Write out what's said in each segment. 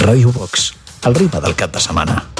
Radio Box, el ritme del cap de setmana.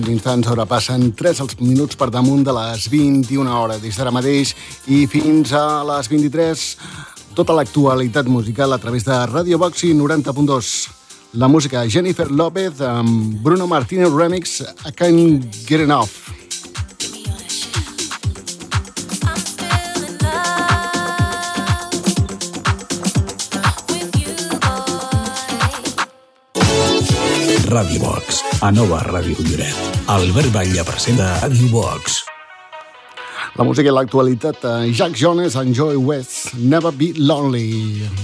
aquests instants passen 3 els minuts per damunt de les 21 hores des d'ara mateix i fins a les 23 tota l'actualitat musical a través de Radio Boxi 90.2. La música Jennifer López amb Bruno Martínez Remix I Can't Get Enough. Radio Box a Nova Ràdio Lloret. Albert Batlle presenta Ràdio Box. La música i l'actualitat. Eh, Jack Jones and Joy West, Never Be Lonely.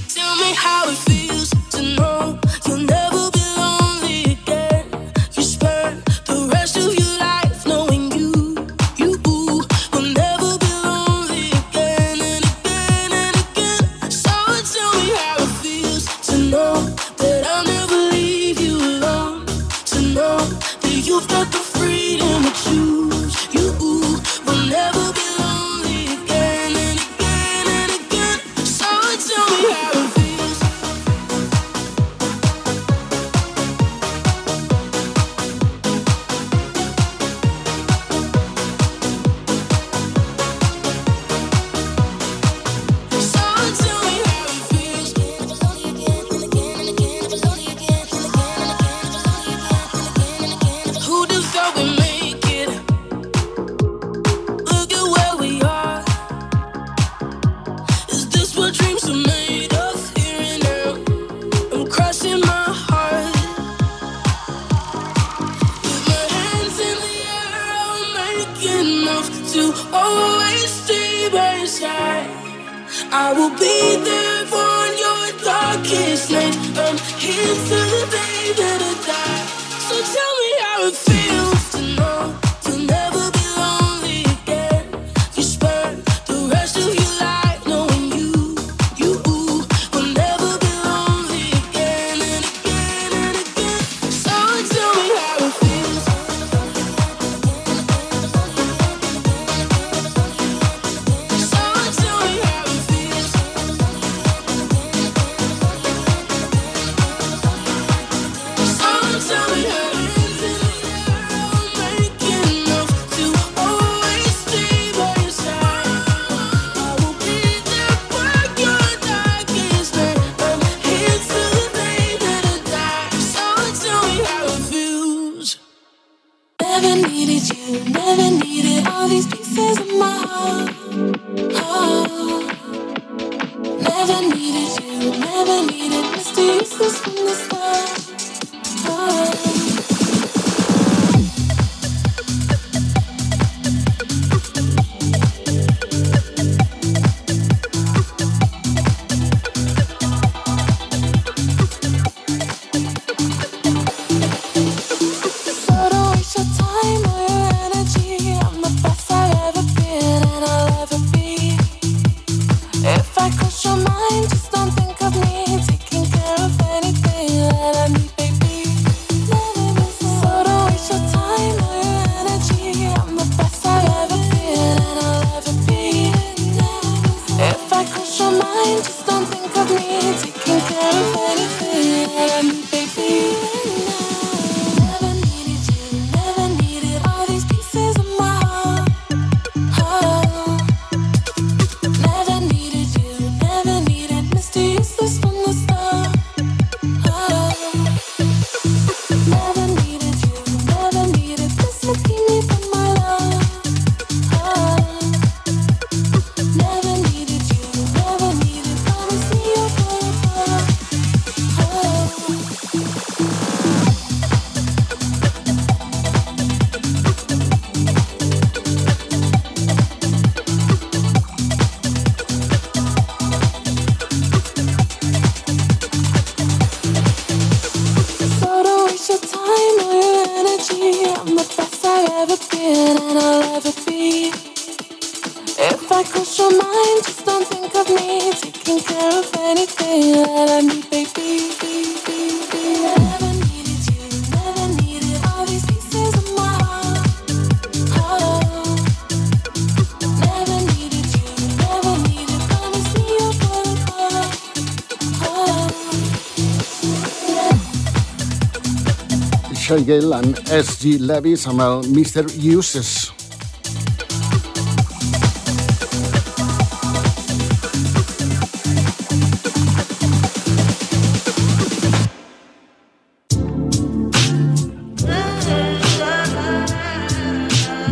Gale and S.G. Levis amb el Mr. Uses.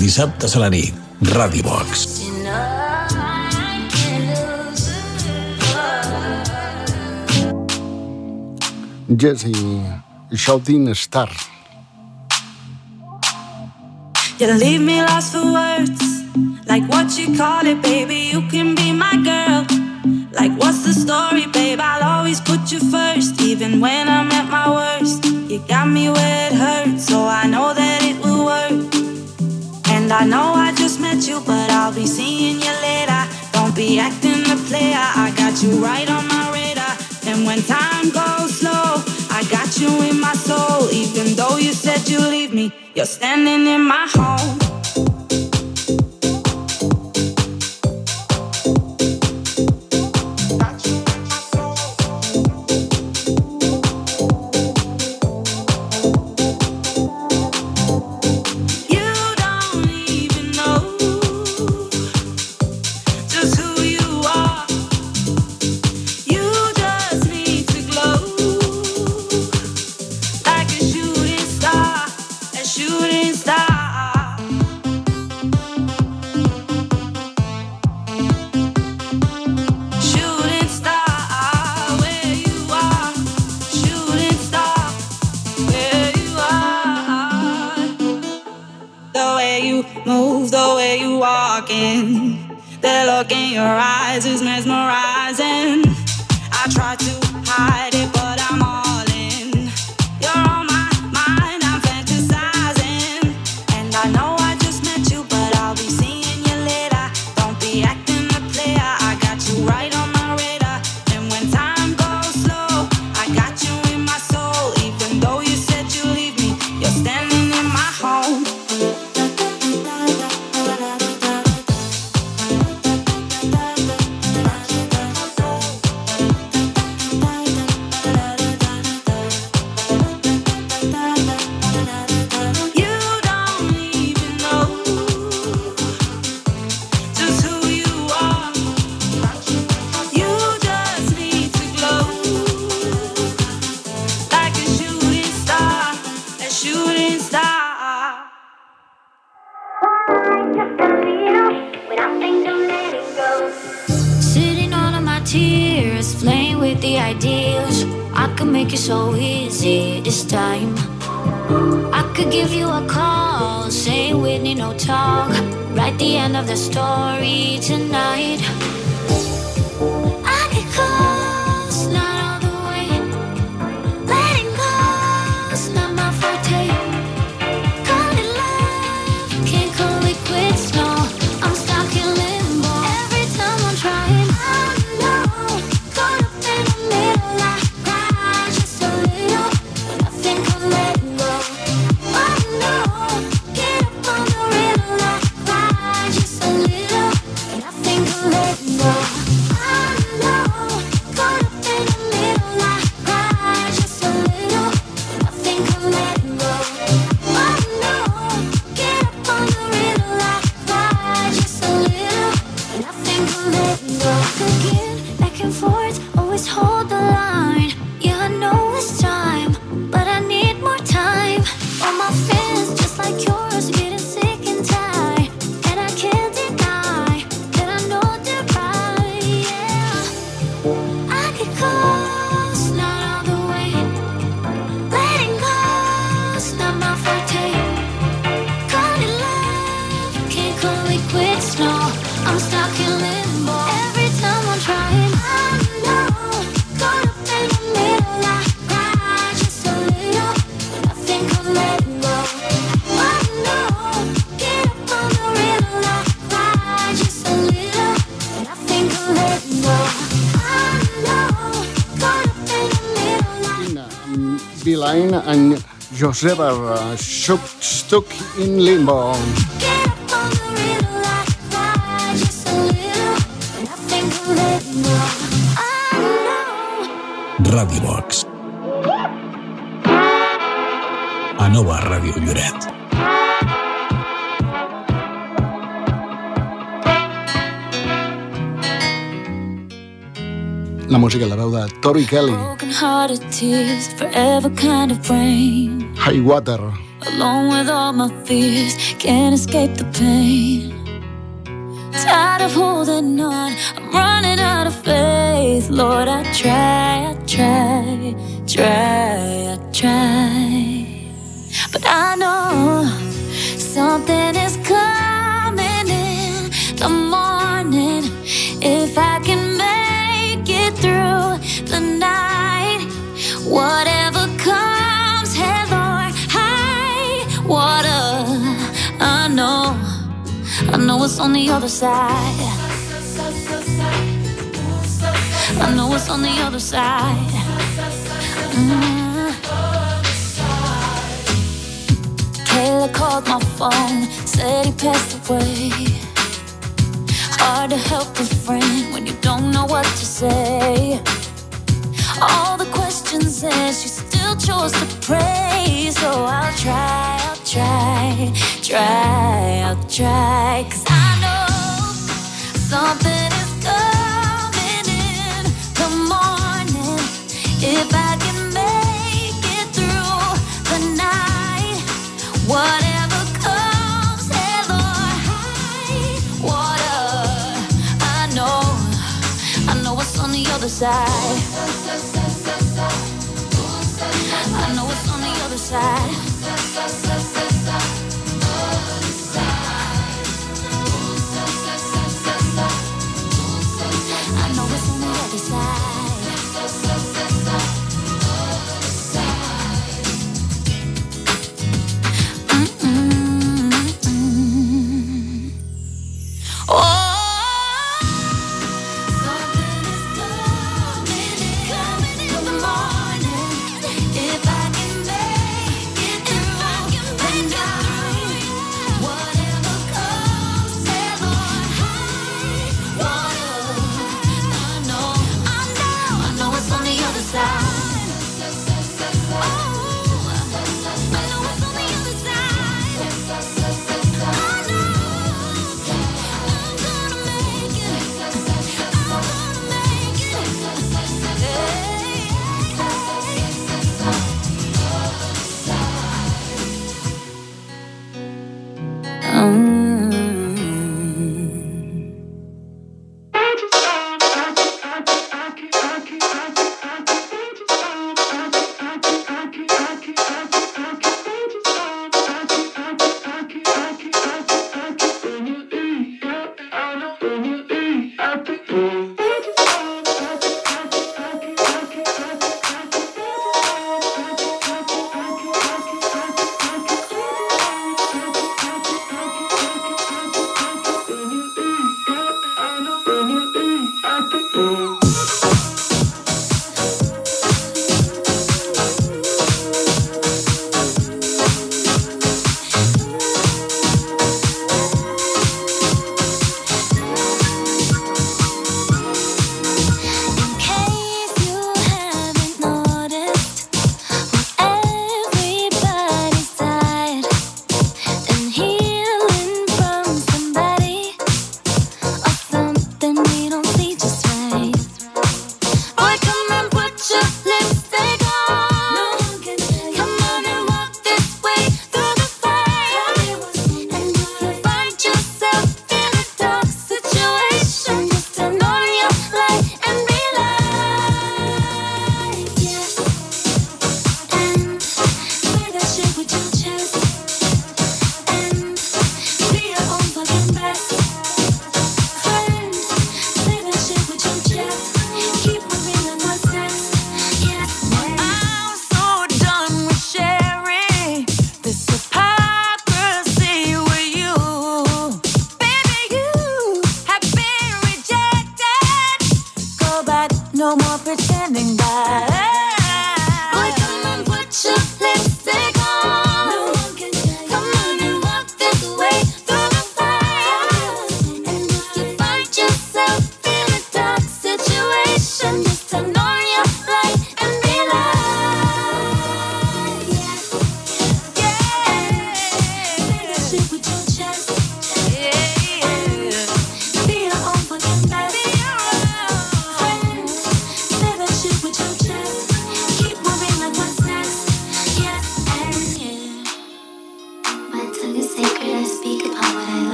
Dissabtes a la nit, Ràdio Box. Jesse Shouting Star. You leave me lost for words. Like what you call it, baby. You can be my girl. Like what's the story, babe? I'll always put you first, even when I'm at my worst. You got me where it hurts, so I know that it will work. And I know I just met you, but I'll be seeing you later. Don't be acting the player. I got you right on my radar. And when time goes slow, I got you in my soul. Even though you said you leave me, you're standing in my home. Letting go. Again, back and forth, always hold the line. Letting go. I know. Ràdio Box. A nova Ràdio Lloret. Música la veu de Tori Kelly, Broken hearted tears, forever kind of rain. High Water. Alone with all my fears, can't escape the pain. Tired of holding on, I'm running out of faith. Lord, I try, I try, try, I try. But I know something is coming in the morning. If I whatever comes, hey Lord, high water. I know, I know it's on the other side. I know it's on the other side. Mm. Kayla called my phone, said he passed away. Hard to help a friend when you don't know what to say. All the questions and she still chose to pray. So I'll try, I'll try, try, I'll try. Cause I know something is coming in the morning. If I can make it through the night, whatever comes, Lord, high water. I know, I know what's on the other side. Side.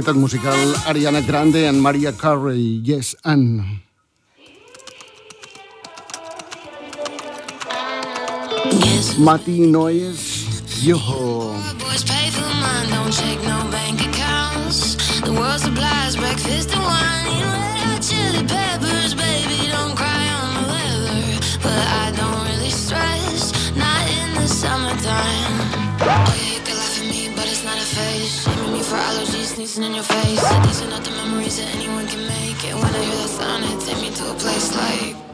l'actualitat musical Ariana Grande and Mariah Carey, Yes and... Yes. Mati Noyes, Yoho. Boys pay for mine, don't check no bank accounts. The world supplies breakfast and wine. You know that chili peppers, baby, don't cry on the weather. But I don't really stress, not in the summertime. Oh, yeah, you can laugh at me, but it's not a face. Shaming me for allergies sneezing in your face. These are not the memories that anyone can make. And when I hear that sound, it takes me to a place like.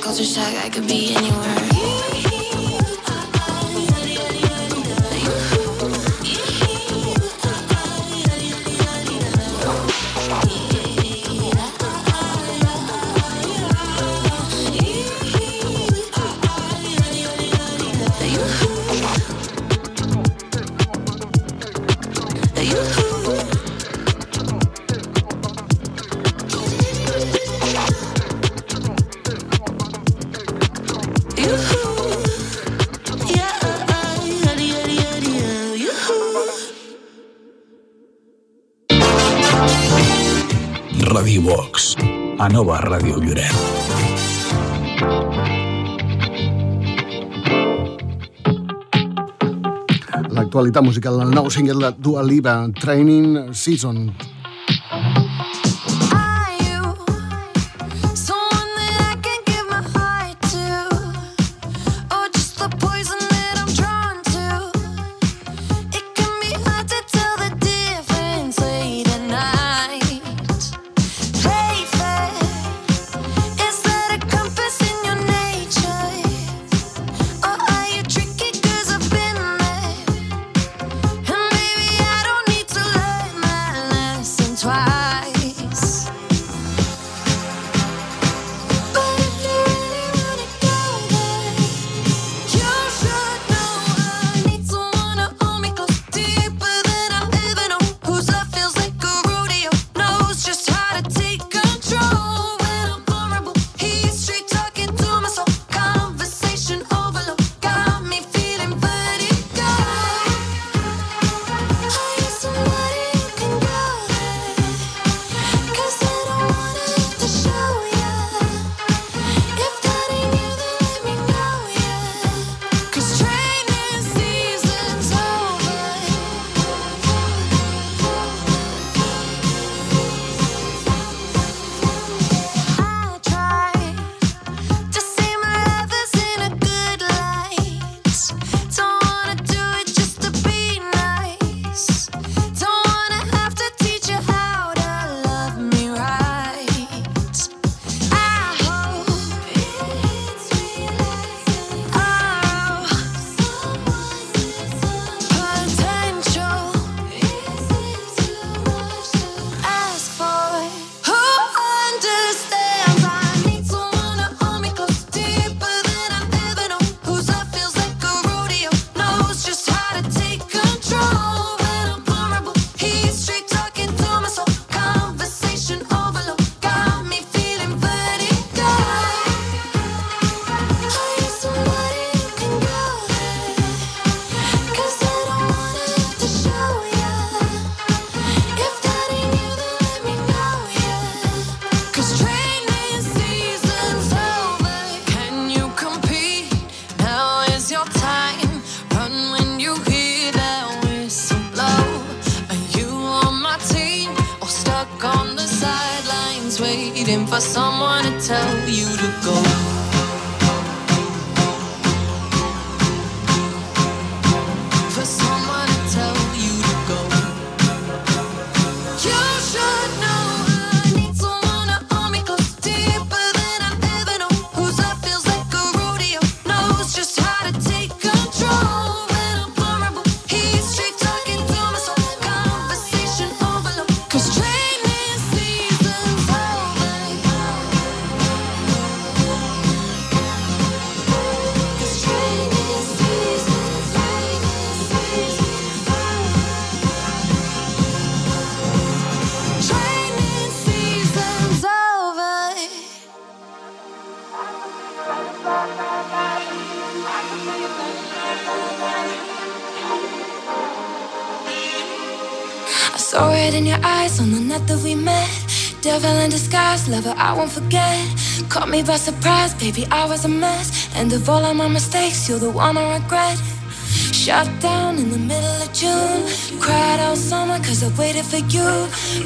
goes in shock, I could be anywhere. Nova Ràdio Lloret. L'actualitat musical del nou single de Dua Lipa, Training Season, night that we met. Devil in disguise, lover, I won't forget. Caught me by surprise, baby, I was a mess. And of all of my mistakes, you're the one I regret. Shut down in the middle of June. Cried all summer cause I waited for you.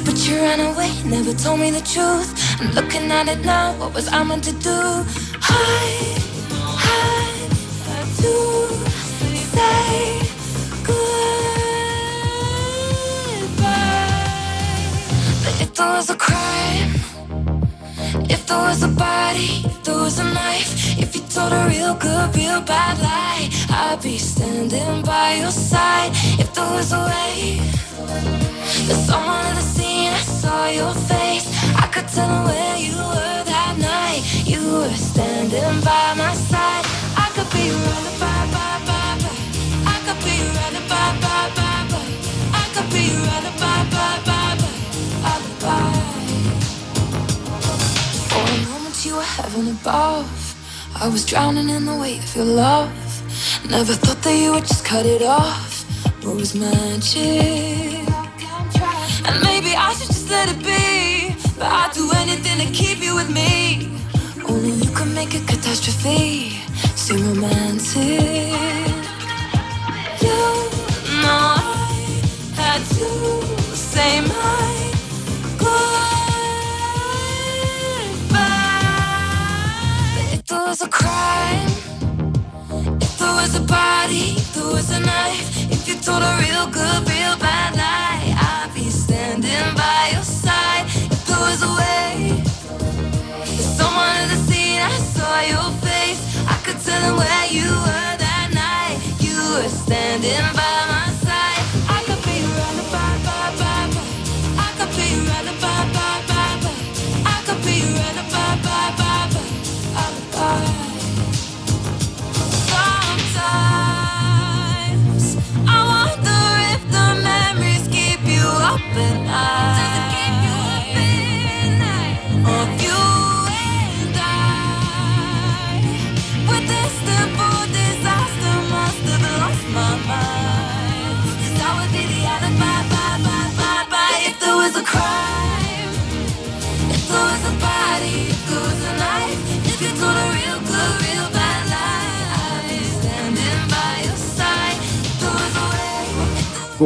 But you ran away, never told me the truth. I'm looking at it now, what was I meant to do? I real real bad lie, I'd be standing by your side. If there was a way that someone in the scene, I saw your face, I could tell where you were that night. You were standing by my side. I could be right by, by, by, by. I could be right by, by, by, by. I could be right by, by, by, by. Alibi. For a moment you were heaven above. I was drowning in the weight of your love. Never thought that you would just cut it off. What was magic. And maybe I should just let it be. But I'd do anything to keep you with me. Only you can make a catastrophe seem romantic. You know I had to say my was a body, there was a knife, if you told a real good, at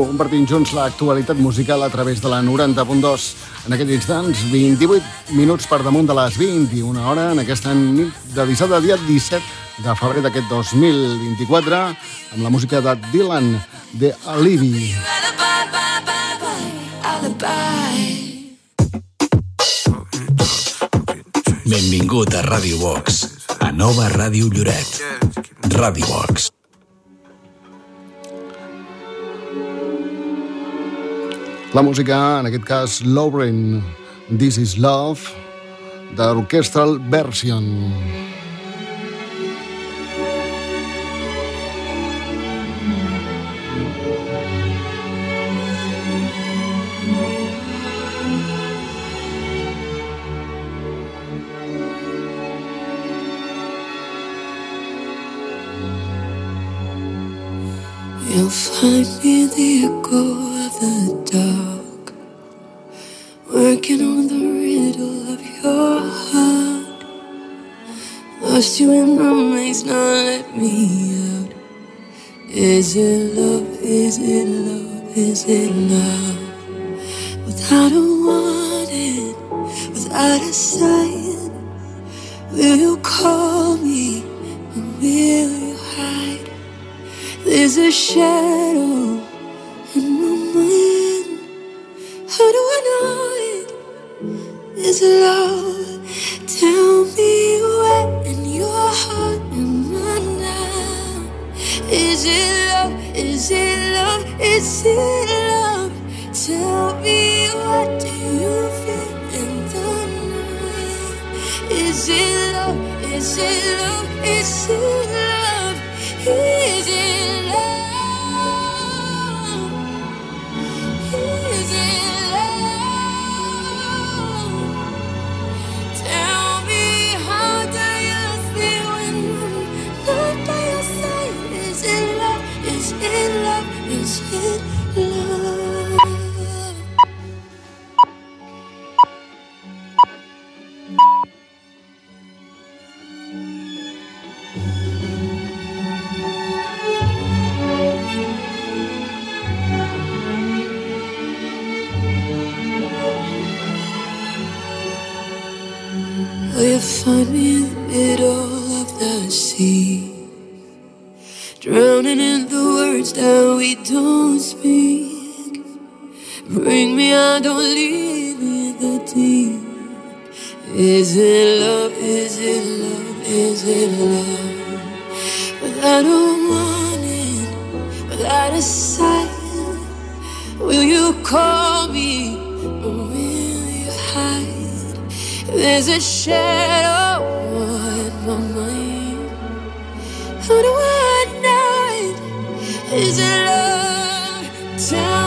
Compartint junts l'actualitat musical a través de la 90.2. En aquests instants, 28 minuts per damunt de les 21 hora, en aquesta nit de dissabte, dia 17 de febrer d'aquest 2024, amb la música de Dylan, de Alibi. Benvingut a Ràdio Box, a nova Ràdio Lloret. Ràdio Box. La música, en aquest cas, Lauren, This is Love, de l'Orchestral Version. You'll find me the echo of the dark, working on the riddle of your heart. Lost you in the maze, now let me out. Is it love? Is it love? Is it love? Without a warning, is out of sight. Will you call me or will you hide? There's a shadow in my mind. How do I know it is love? Tell me where in your heart am I now? Is it love? Is it love? Is it love? Tell me what do you feel in the night? Is it love? Is it love? Is it love? Is it love? Is it Will you find me in the middle of the sea? Drowning in the words that we don't speak. Bring me out, don't leave in the deep. Is it love? Is it love? Is it love? But I don't want it without a sign. Will you call me or will you hide? There's a shadow in my mind. How do I? It love?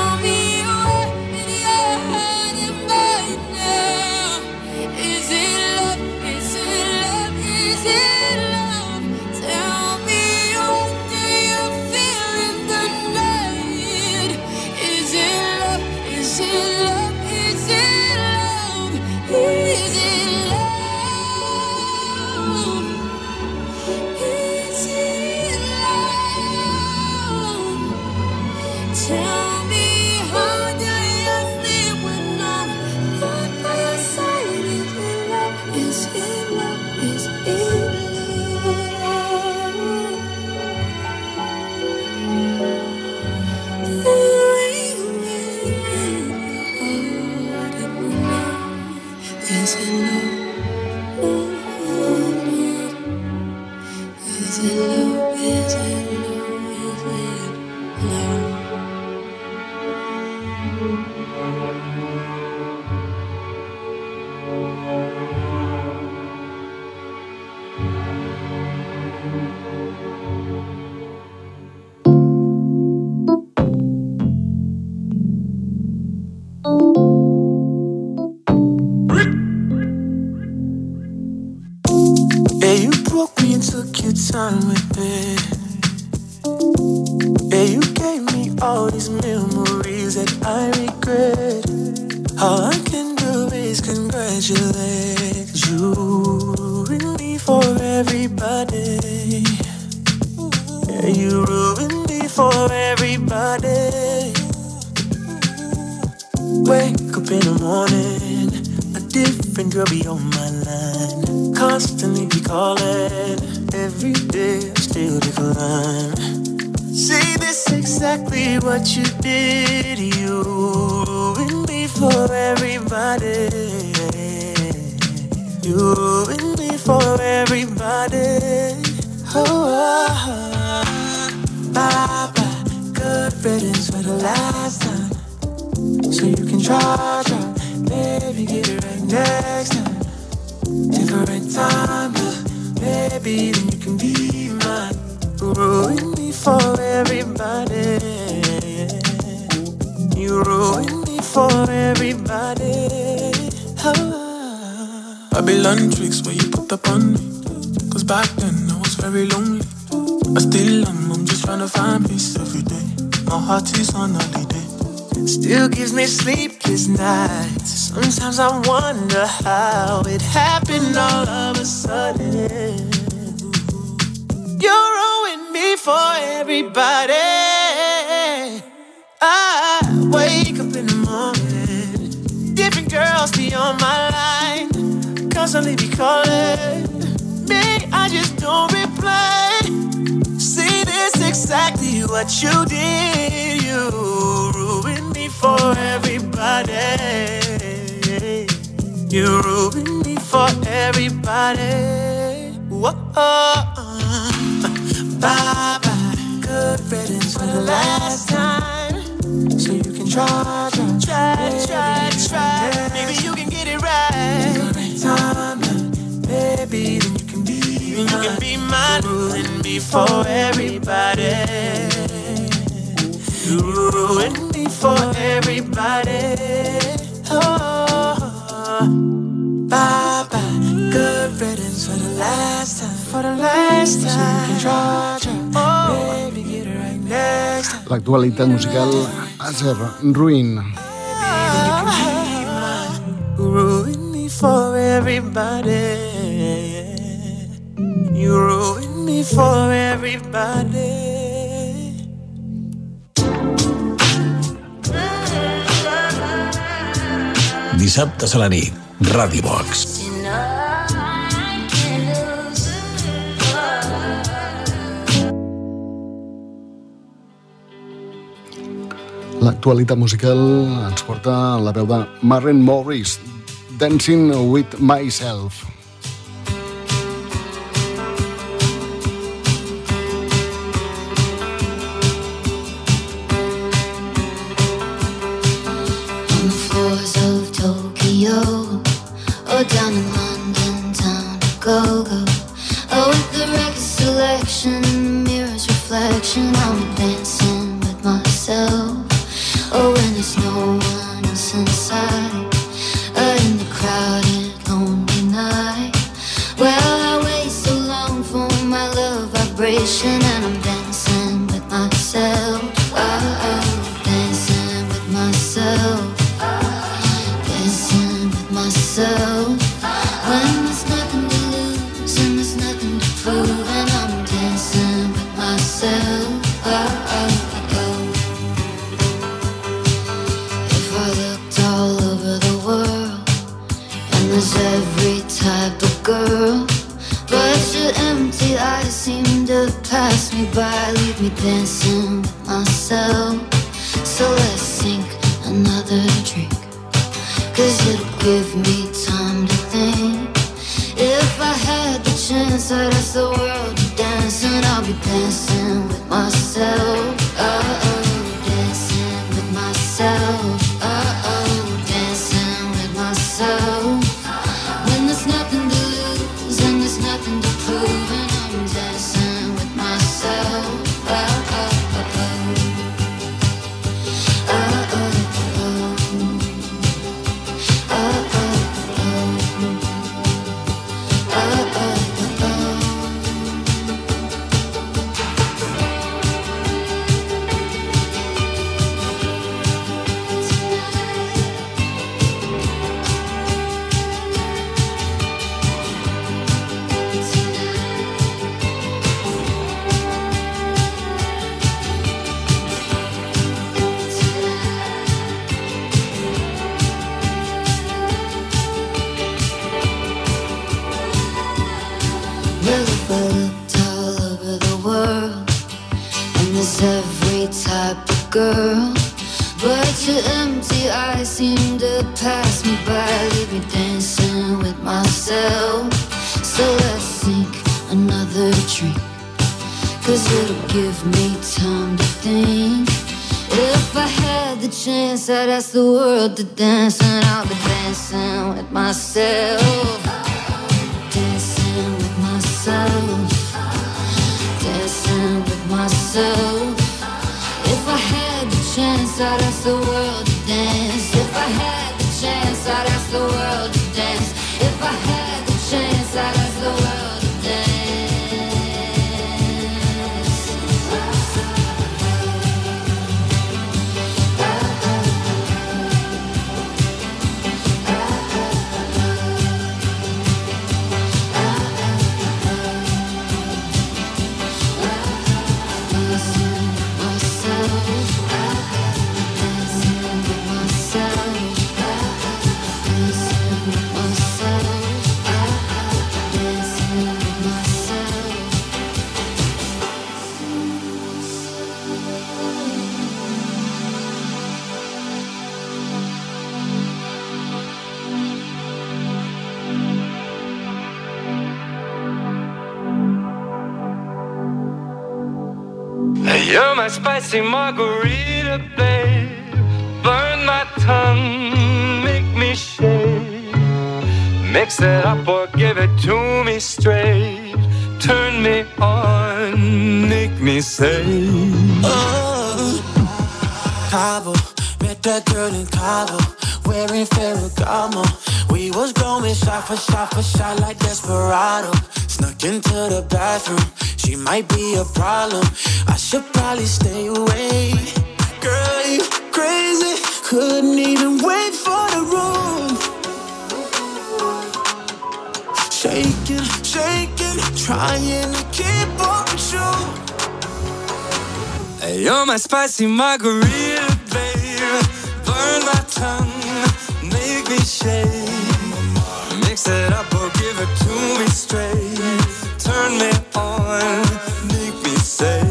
Time with it. Yeah, you gave me all these memories that I regret. All I can do is congratulate you ruined me for everybody. Yeah, you ruined me for everybody. Wake up in the morning, a different girl be on my line. Constantly be calling, every day I still decline. See, this exactly what you did. You ruined me for everybody. You ruined me for everybody. Oh, ah, bye bye. Good riddance for the last time. So you can try, try. Baby, get it right next time. Different time, baby, then you can be mine. Ruin me for everybody. You ruin me for everybody. Ah. Babylon tricks where you put up on me. Cause back then I was very lonely. I still, I'm, I'm just trying to find peace every day. My heart is on holiday. Still gives me sleepless nights. Sometimes I wonder how it happened all of a sudden. For everybody. I wake up in the morning, different girls be on my line. constantly be calling me. I just don't reply. See, this exactly what you did. You ruined me for everybody. You ruined me for everybody. Whoa. Bye bye. Good riddance for the last time. So you can try, try, try, try, try. Maybe you can get it right. Time, baby, then you can be, then you can be mine. Ruin me for everybody. You ruin me for everybody. Oh, bye bye. Good riddance for the last time. For the last time. So you can try, L'actualitat musical a ser ruïn. ruin me for everybody. You ruin me for everybody. Dissabtes a la nit, Ràdio Box. L'actualitat musical ens porta la veu de Maren Morris, Dancing with Myself. On the floors of Tokyo, or down in London town to go go. Oh, with the record selection, mirror's reflection, I'm dancing with myself. Oh, when there's no one else inside, uh, in the crowded, lonely night. Well, I wait so long for my love vibration, and I'm dancing with myself. Pass me by, leave me dancing with myself. So let's sink another drink. Cause it'll give me time to think. If I had the chance, I'd ask the world to dance, and I'll be dancing with myself. Oh, empty eyes seem to pass me by, leave me dancing with myself. So let's sink another drink, cause it'll give me time to think. If I had the chance, I'd ask the world to dance, and I'll be dancing with myself dancing with myself, dancing with myself. I'd ask the world to dance. If I had the chance, I'd ask the world spicy margarita, babe. Burn my tongue, make me shake. Mix it up or give it to me straight. Turn me on, make me say. Oh, Cabo, met that girl in Cabo, wearing Ferragamo. We was going shot for shot for shot like Desperado. Snuck into the bathroom, she might be a problem. I should probably stay away. Girl, you crazy, couldn't even wait for the room. Shaking, shaking, trying to keep with you. Hey, You're my spicy margarita, babe. Burn my tongue, make me shake. It up or give it to me straight. Turn me on, make me say.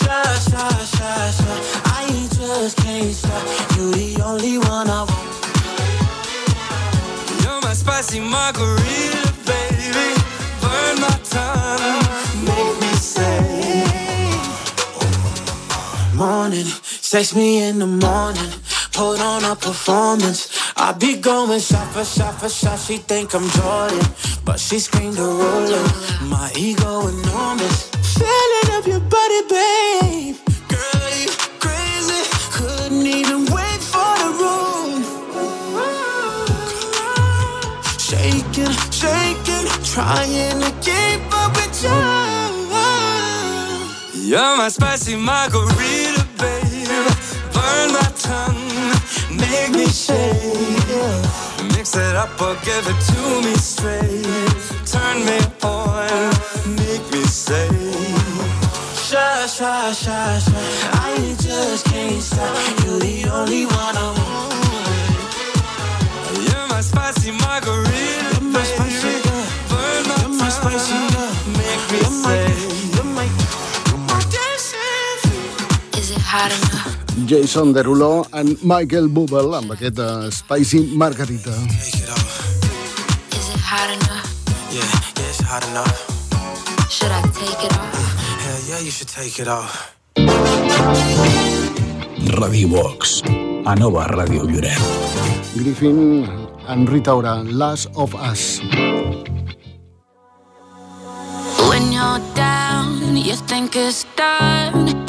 Shy, shy, shy, shy. I just can't stop. You the only one I want. You're my spicy margarita, baby. Burn my tongue, make me say. Morning, sex me in the morning. Put on a performance. I be going shot for shot for shot. She think I'm Jordan, but she screamed a ruler. My ego enormous. Filling up your body, babe. Girl, you crazy. Couldn't even wait for the room. Shaking, shaking, trying to keep up with you. You're my spicy margarita, babe. Burn my tongue, make me shake. Mix it up or give it to me straight. Turn me on, make me say. Shy, shy, shy, shy. I just can't stop. You're the only one I want. You're my spicy margarita, You're my spicy girl. Burn my You're my spicy tongue, girl. make me You're my, say. you're my, you're my dancing. Is it hot enough? Jason Derulo and Michael Bublé amb aquest uh, Spicy Margarita. Take it off. Is it hot enough? Yeah, yeah, it's hot enough. Should I take it off? Hell yeah, you should take it off. Radio Box. A nova Ràdio Lloret. Gryffin and Rita Ora, Last of Us. When you're down, you think it's done.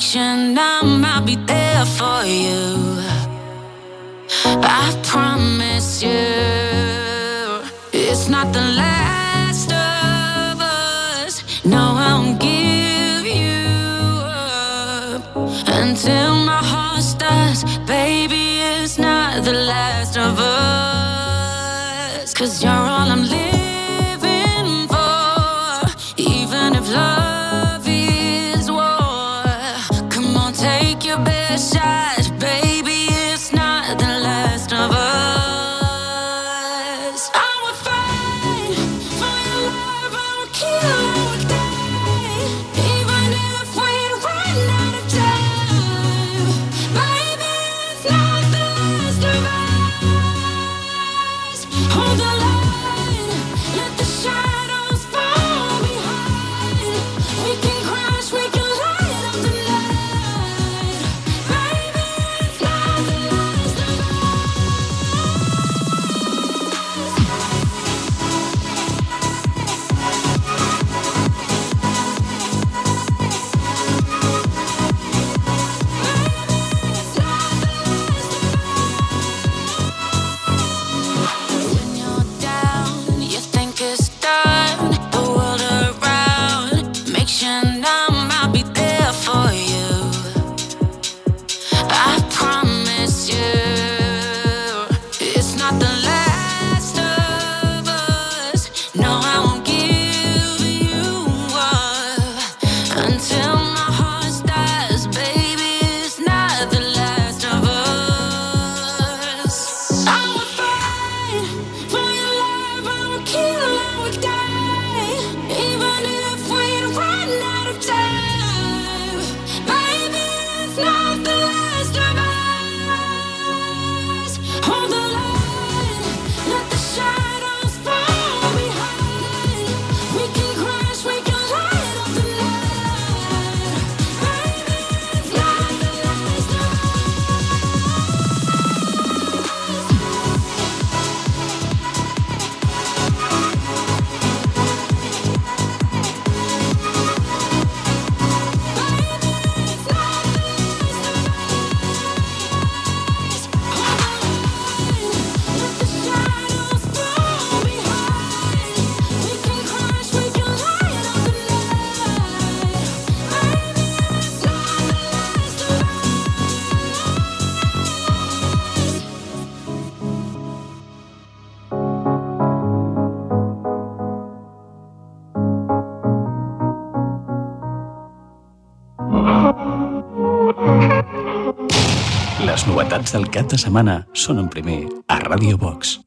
You numb. I'll be there for you. I promise you, it's not the last of us. No, I won't give you up until my heart stops. Baby, it's not the last of us. Cause you're destacats del cap de setmana són en primer a Radio Box.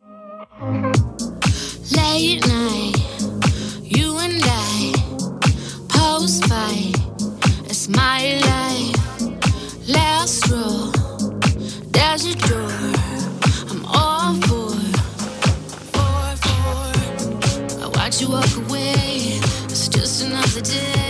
Late night, you and I, post-fight, it's my life, last row, there's a door. you walk away. It's just another day.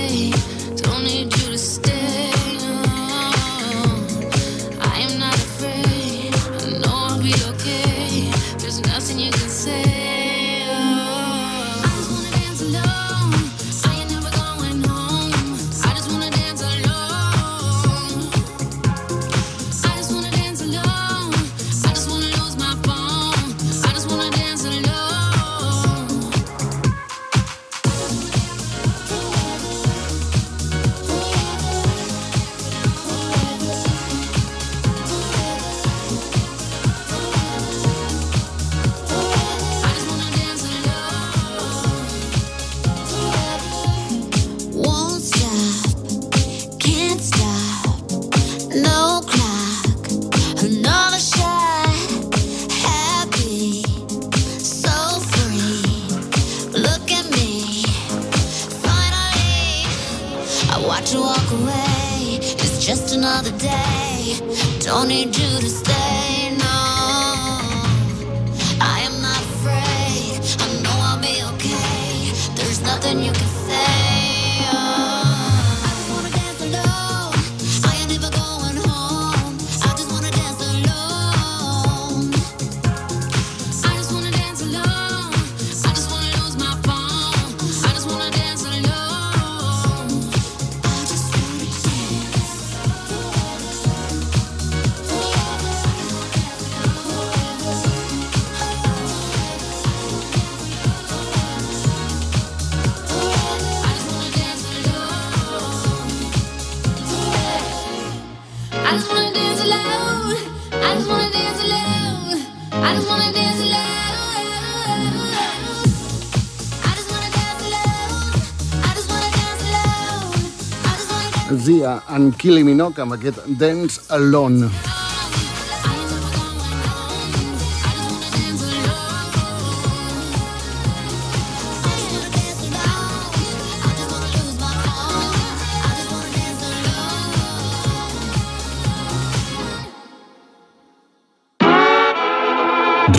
Zia en Kili Minoc amb aquest Dance Alone.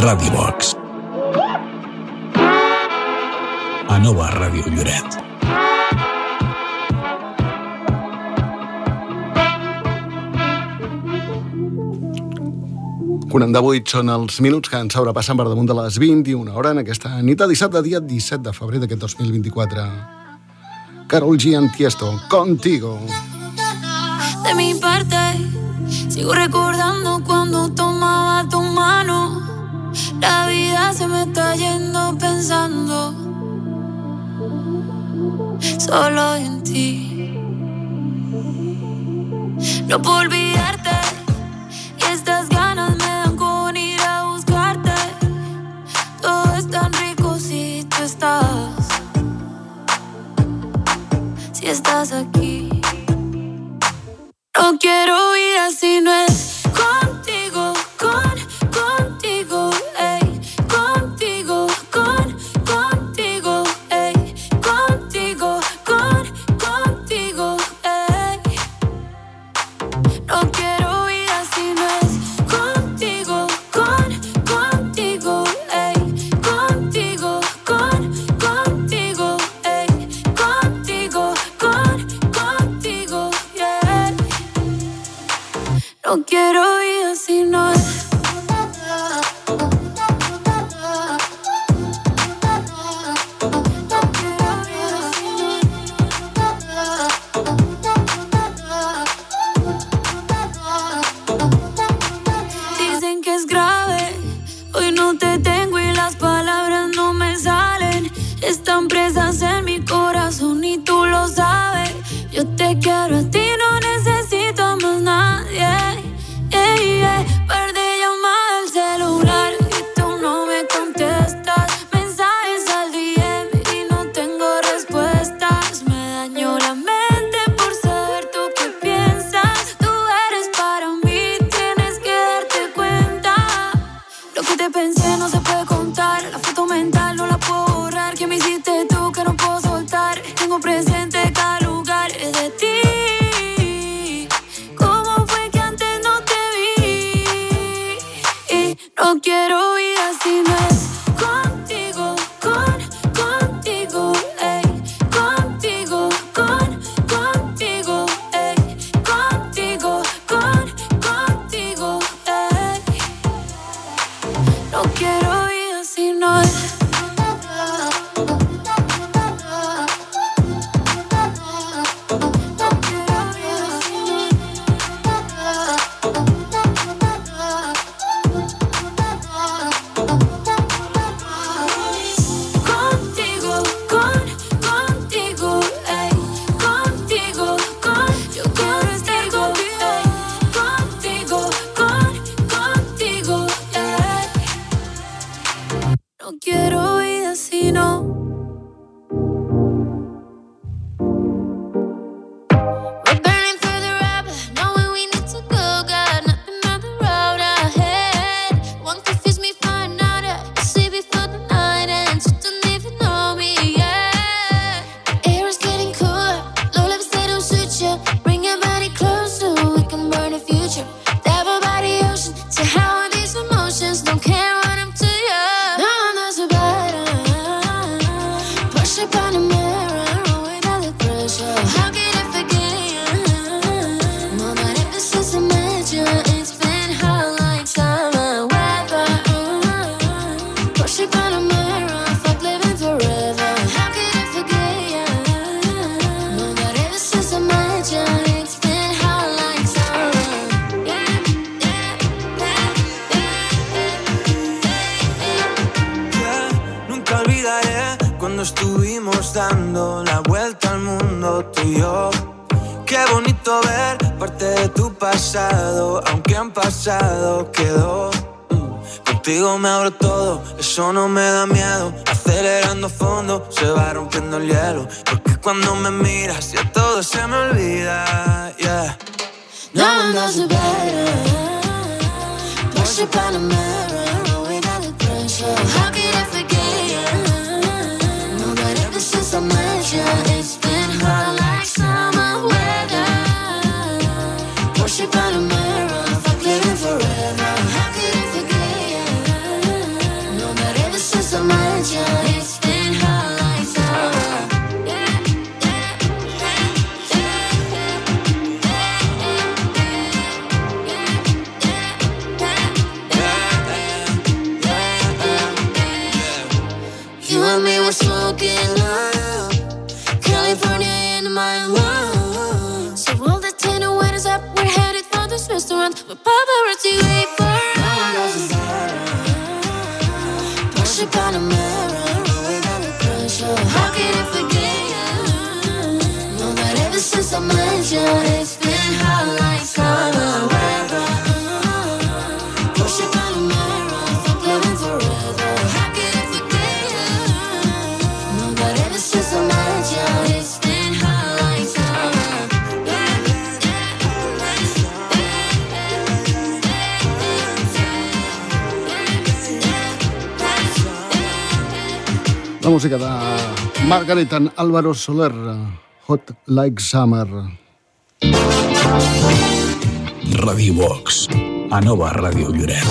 Radio d'avui són els minuts que ens sobrepassen per damunt de les 21 hora en aquesta nit de dissabte, dia 17 de febrer d'aquest 2024. Carol G. Antiesto, contigo. De mi parte, sigo recordando cuando tomaba tu mano. La vida se me está yendo pensando solo en ti. No puedo olvidarte. si estás aquí. No quiero ir así, no es. Margaret and Álvaro Soler, Hot Like Summer. Radio Box, a nova Ràdio Lloret.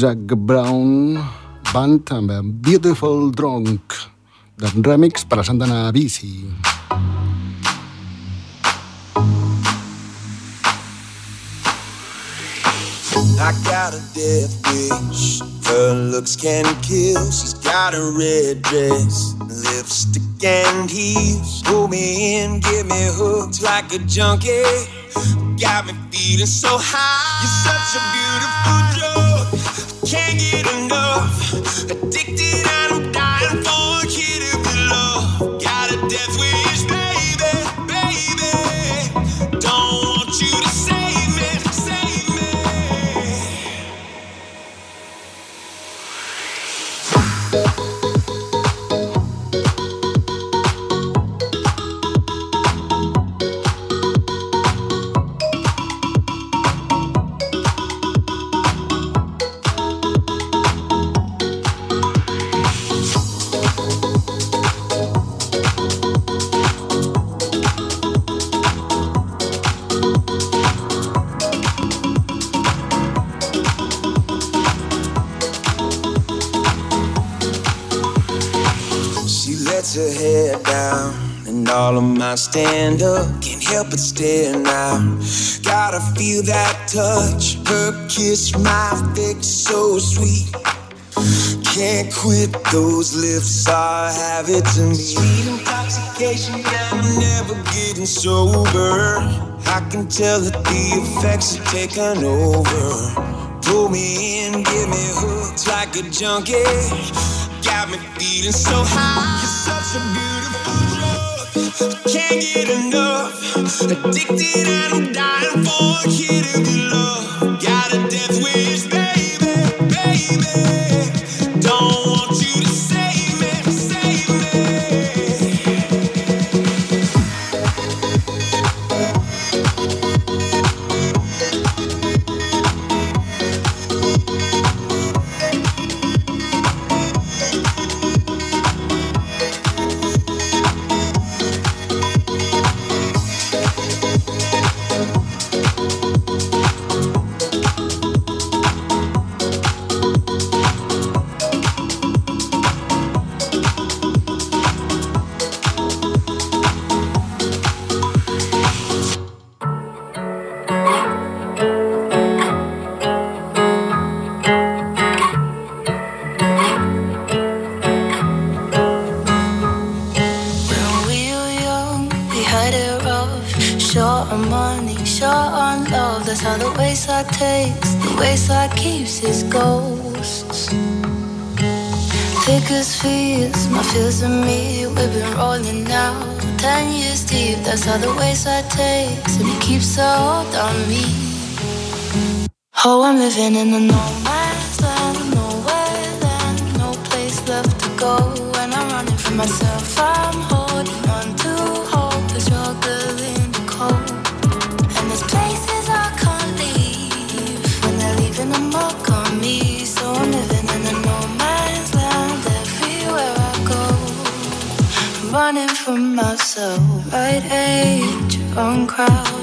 Jack Brown Band amb Beautiful Drunk de remix per a Santana Bici. I got a death wish. Her looks can kill. She's got a red dress, lipstick and heels. Pull me in, get me hooked like a junkie. Got me feeling so high. You're such a beautiful drug. Can't get enough. Stand up. Can't help but stare now. Gotta feel that touch. Her kiss, my fix so sweet. Can't quit those lips are habit to me. Sweet intoxication, I'm never getting sober. I can tell that the effects are taking over. Pull me in, get me hooked like a junkie. Got me feeling so high. You're such a drug. Can't get enough. Addicted and I'm dying for a kid of your love. All the ways I takes and it keeps a hold on me. Oh, I'm living in the north. own crowd.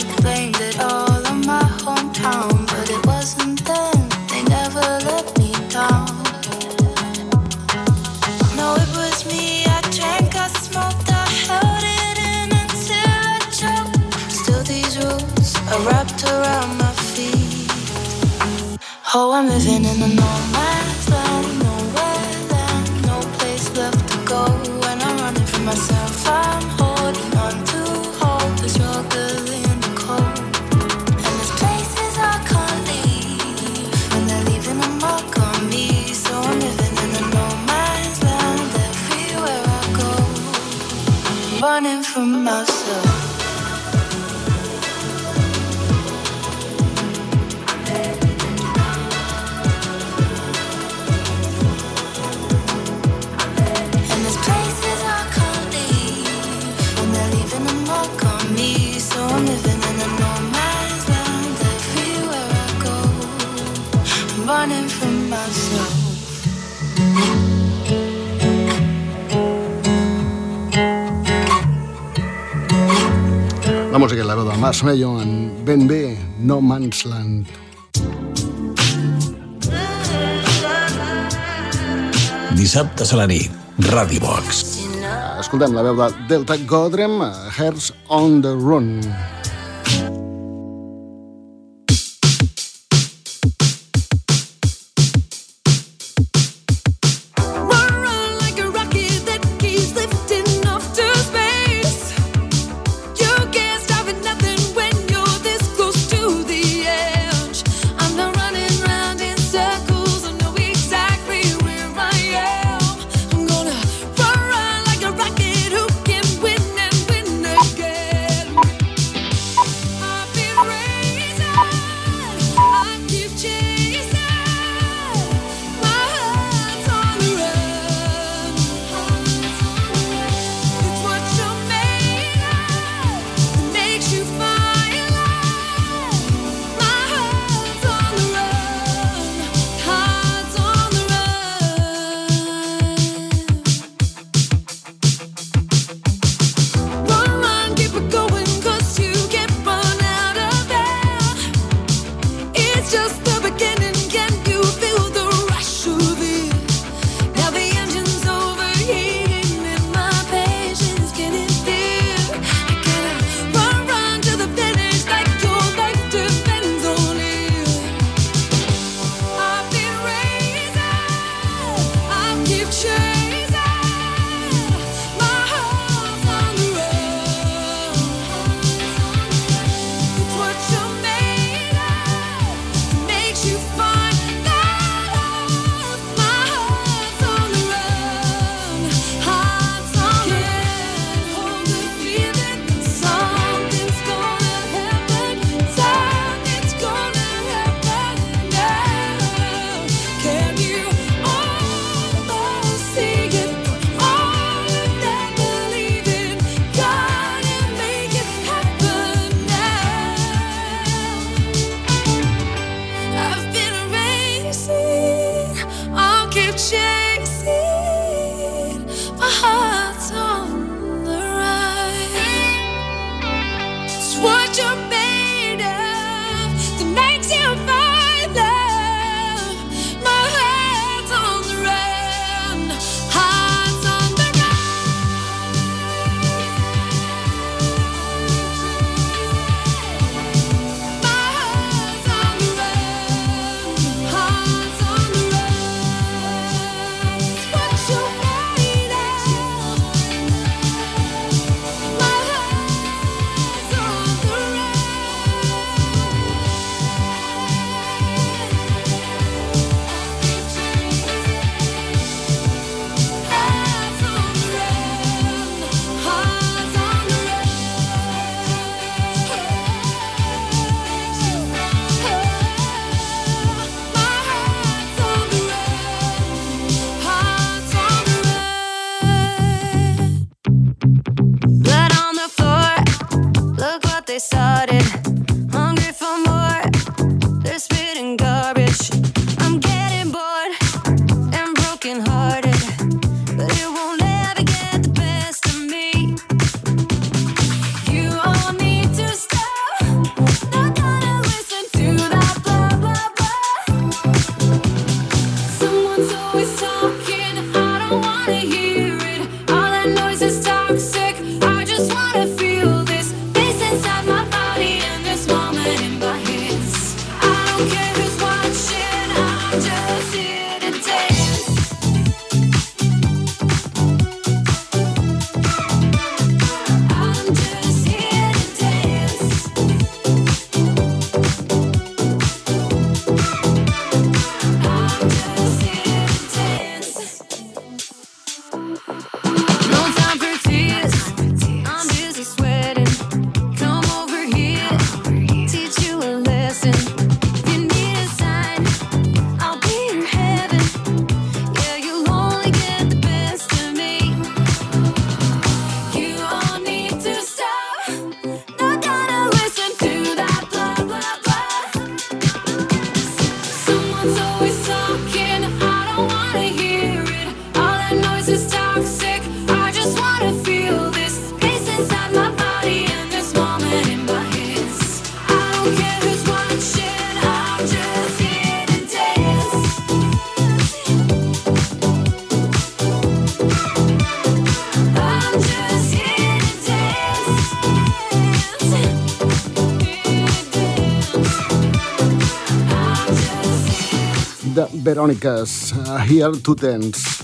Boss en ben bé, No Man's Land. Dissabte a la nit, Radibox. Escoltem la veu de Delta Godrem, Hearts on the Run. Veronica's uh, Here to Dance.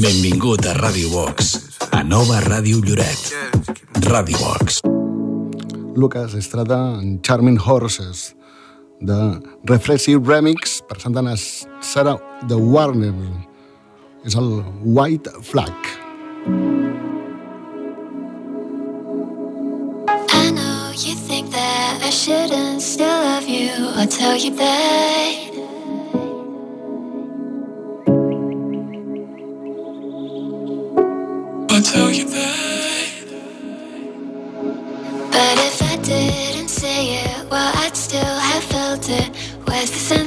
Benvingut a Ràdio Vox, a Nova Ràdio Lloret. Ràdio Vox. Lucas Estrada en Charming Horses, de Reflexive Remix, per Sant Anna Sara de Warner. És el White Flag. White Flag. shouldn't still love you I'll tell you that. I'll tell you that. But if I didn't say it, well, I'd still have felt it. Where's the sense?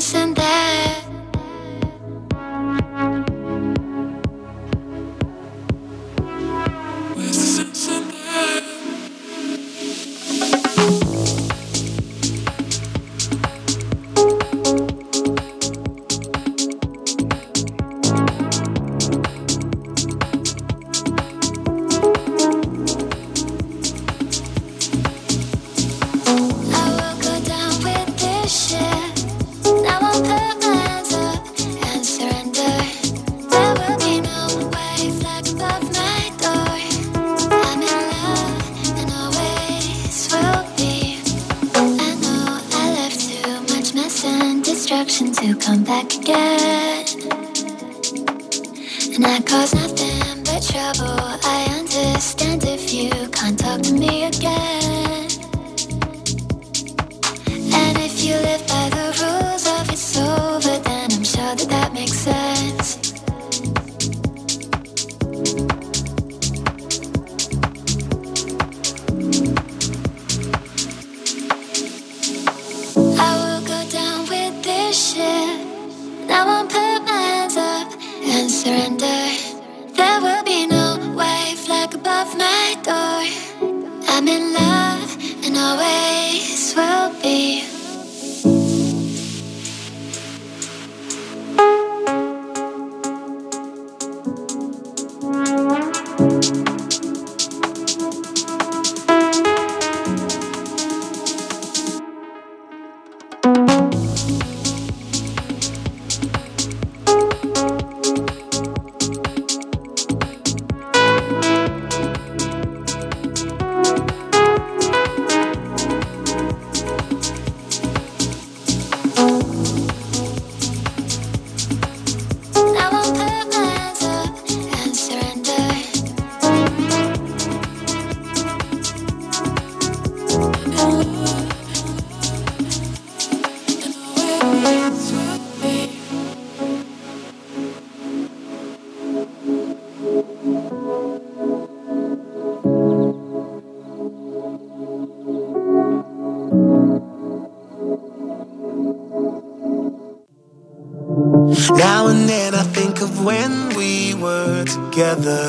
when we were together.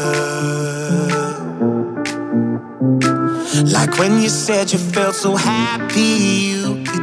Like when you said you felt so happy you could.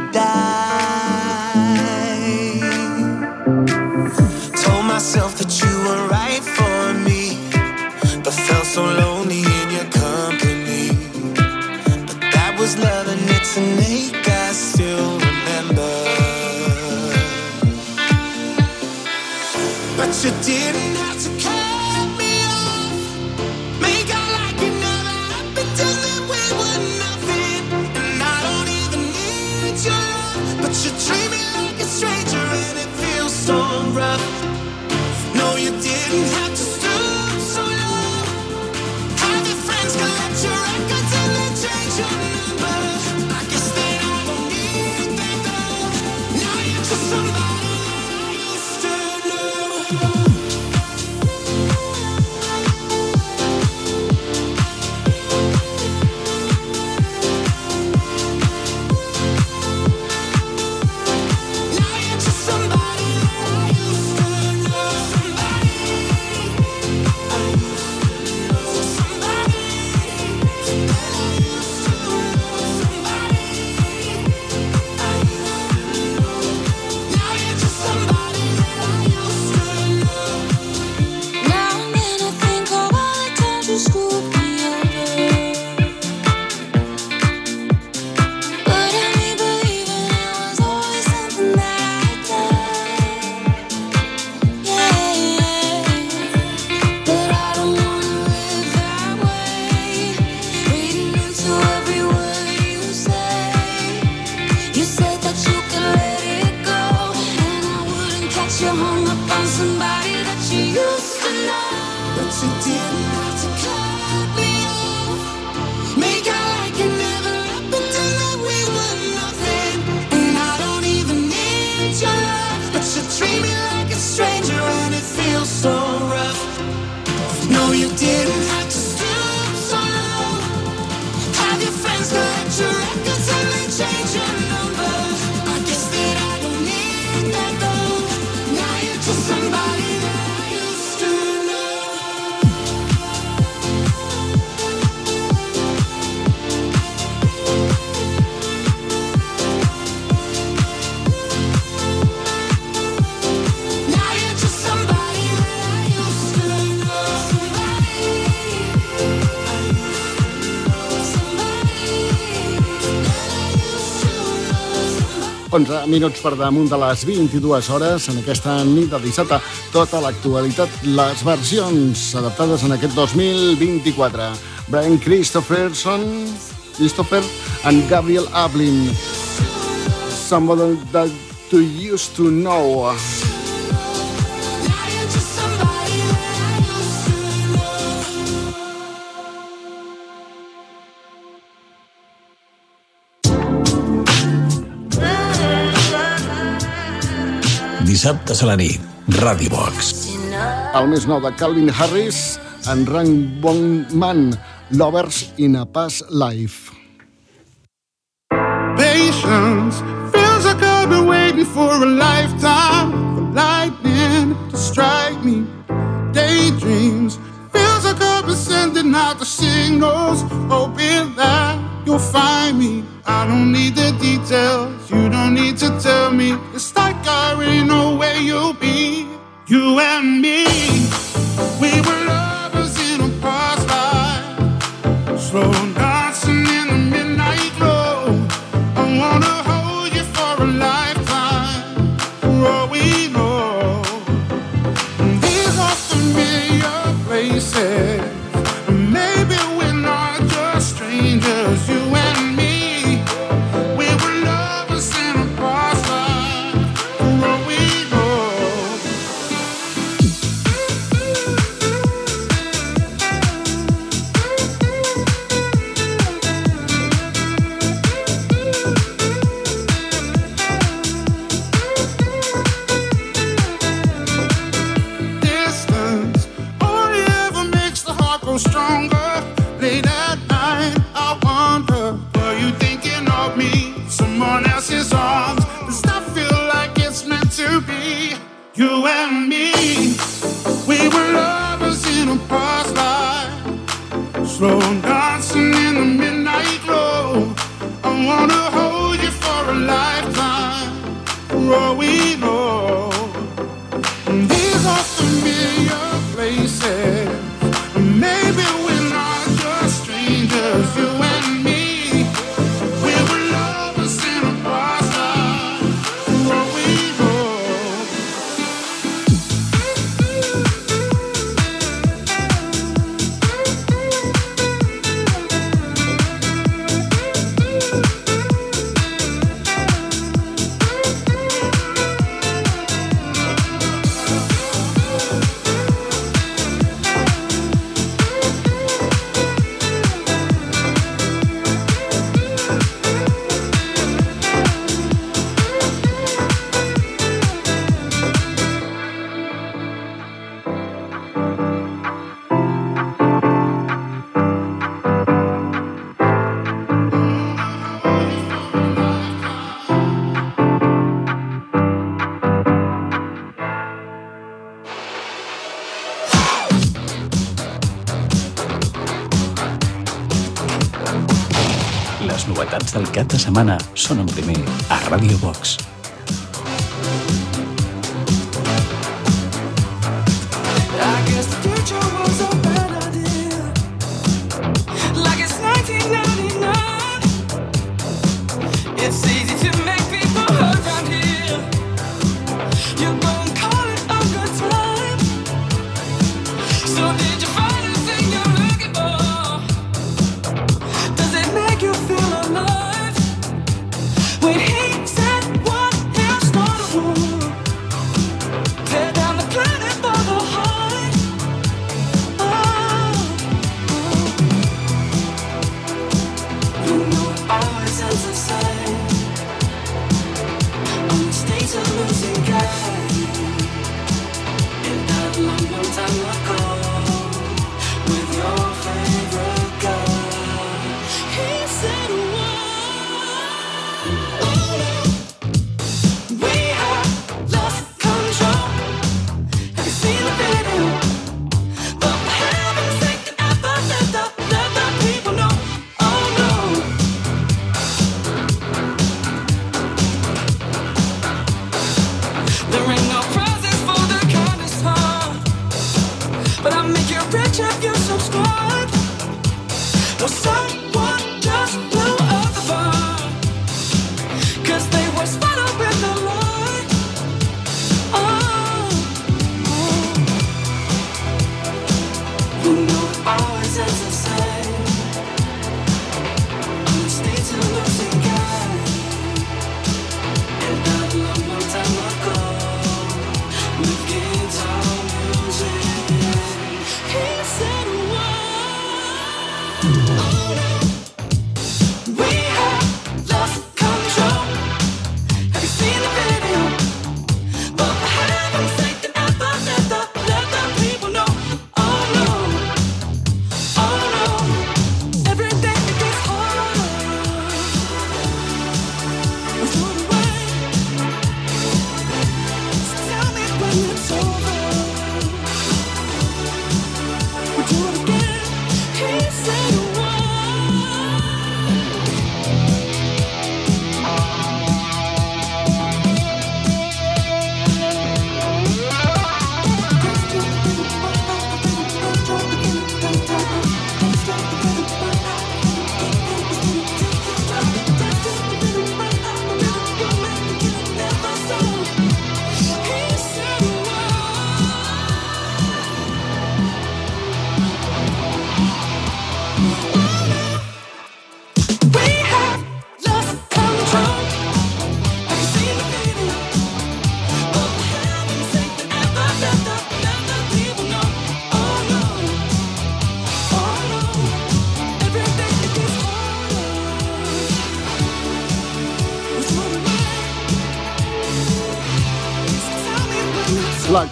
11 minuts per damunt de les 22 hores. En aquesta nit de dissabte, tota l'actualitat, les versions adaptades en aquest 2024. Brian Christopherson, Christopher and Gabriel Ablin. Somebody that you used to know. dissabtes a la nit. Radio Box. El més nou de Calvin Harris, en Rang Bon Man, Lovers in a Past Life. Patience feels like I've been waiting for a lifetime for lightning to strike me. Daydreams feels like I've been sending out the signals, hoping that you'll find me. I don't need the details, you don't need to tell me. It's like I already know where you'll be. You and me, we were lovers in a past life. Slow down. semana son en primer a Radio Box.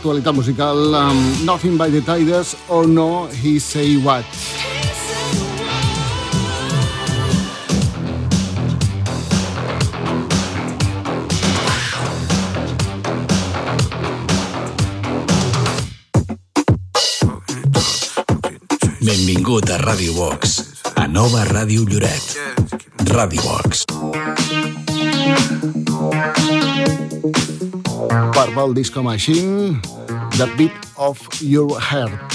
l'actualitat musical amb Nothing by the Tides o oh No He Say What. Benvingut a Ràdio Box, a Nova Ràdio Lloret. Ràdio Box. about disco machine, that beat of your heart.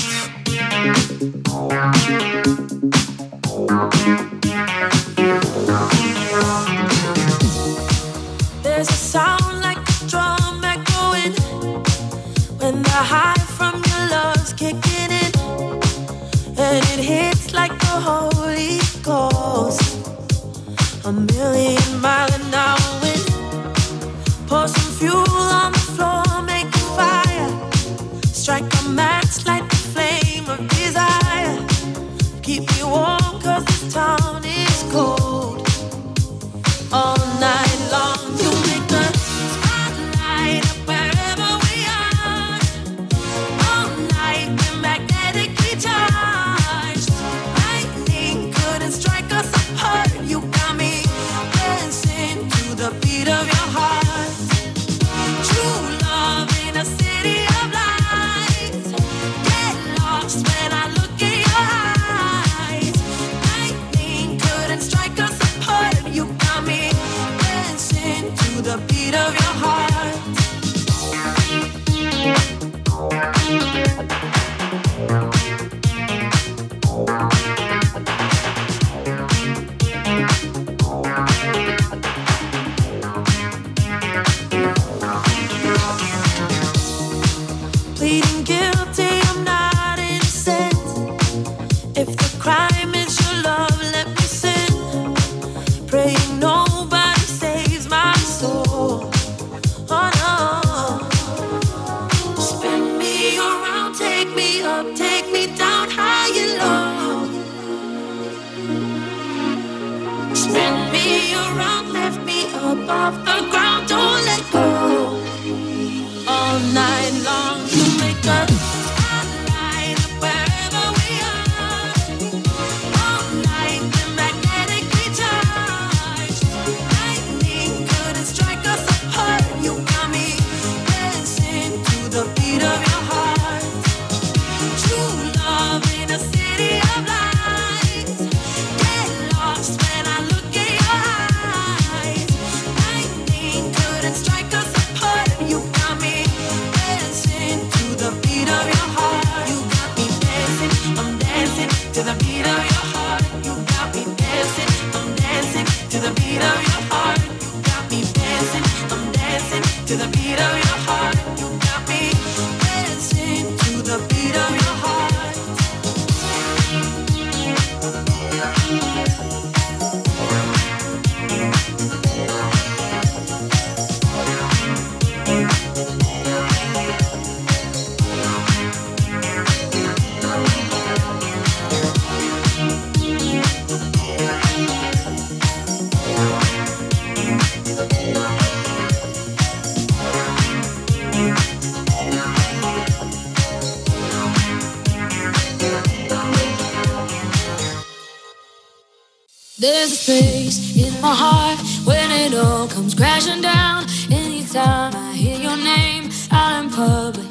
my heart when it all comes crashing down. Anytime I hear your name out in public,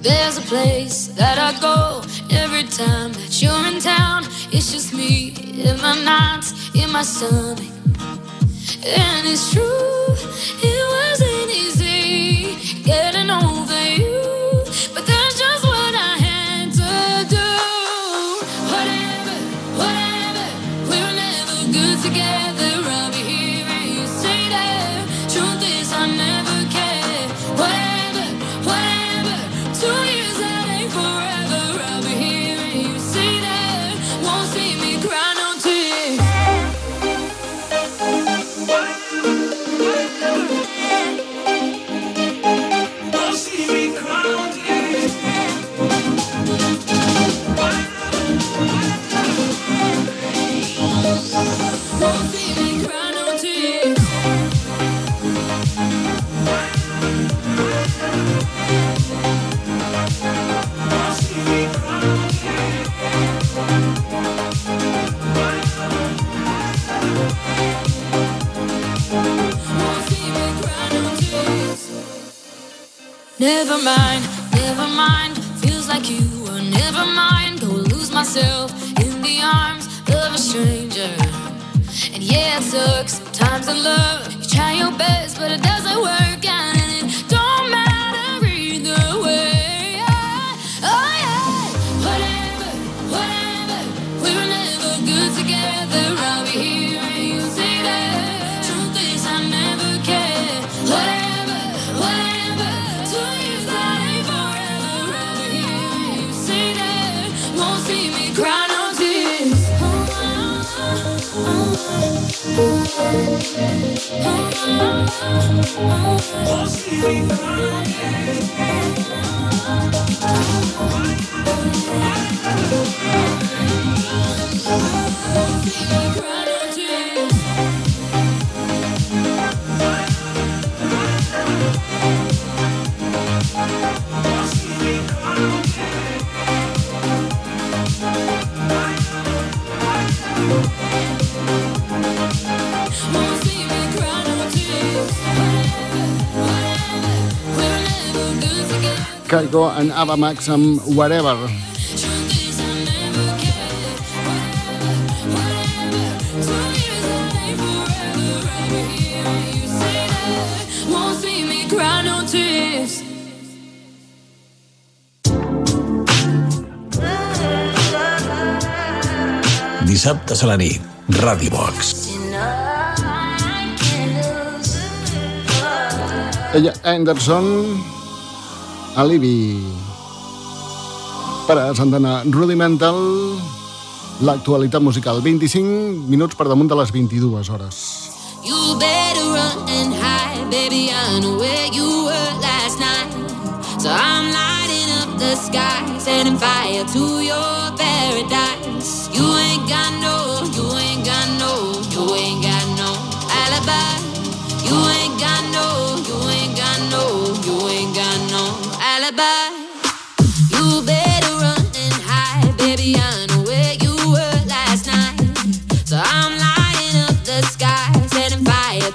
there's a place that I go every time that you're in town. It's just me in my nights, in my stomach, and it's true. Never mind, never mind, feels like you were never mind. Go lose myself in the arms of a stranger. And yeah, it sucks, sometimes in love, you try your best, but it doesn't work. Oh, she Caigo en Ava Max amb Whatever. Dissabtes a la nit, Radio Box. Ella Anderson Alibi. Per a Rudimental l'actualitat musical. 25 minuts per damunt de les 22 hores. You better run and hide, baby, I know where you were last night. So I'm lighting up the sky, setting fire to your paradise. You ain't got no, you ain't got no, you ain't got no alibi. You ain't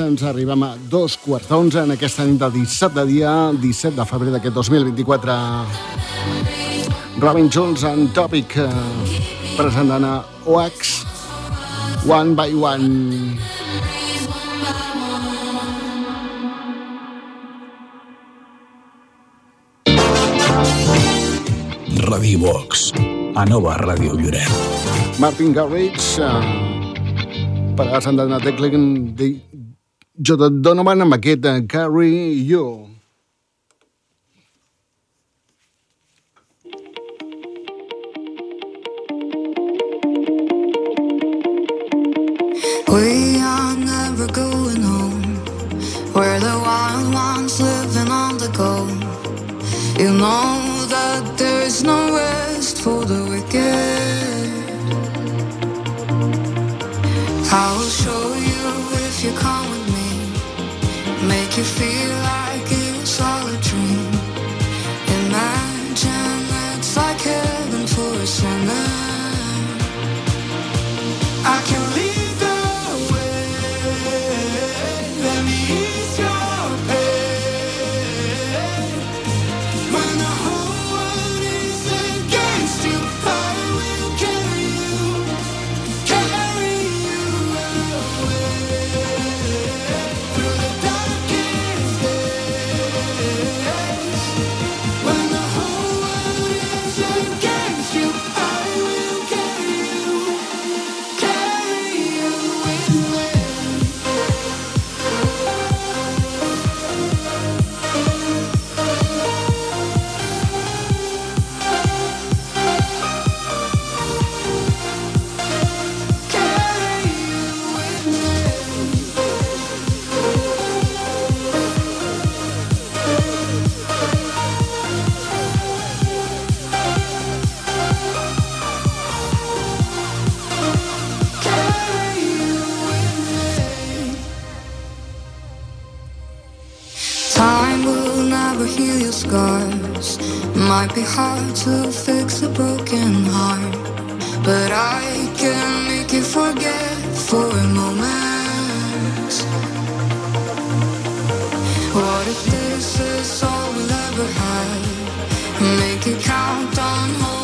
En aquests instants arribem a dos quarts d'onze en aquesta nit de 17 de dia, 17 de febrer d'aquest 2024. Robin Jones en Topic eh, presentant a Oax One by One. Radio Box, a Nova Ràdio Lloret. Martin Garrix eh, presentant a Declan de J. Donovan Carry You. We are never going home. We're the wild ones living on the go. You know that there is no rest for the wicked. I will show you if you come with Might be hard to fix a broken heart, but I can make you forget for a moment. What if this is all we'll ever have? Make it count on,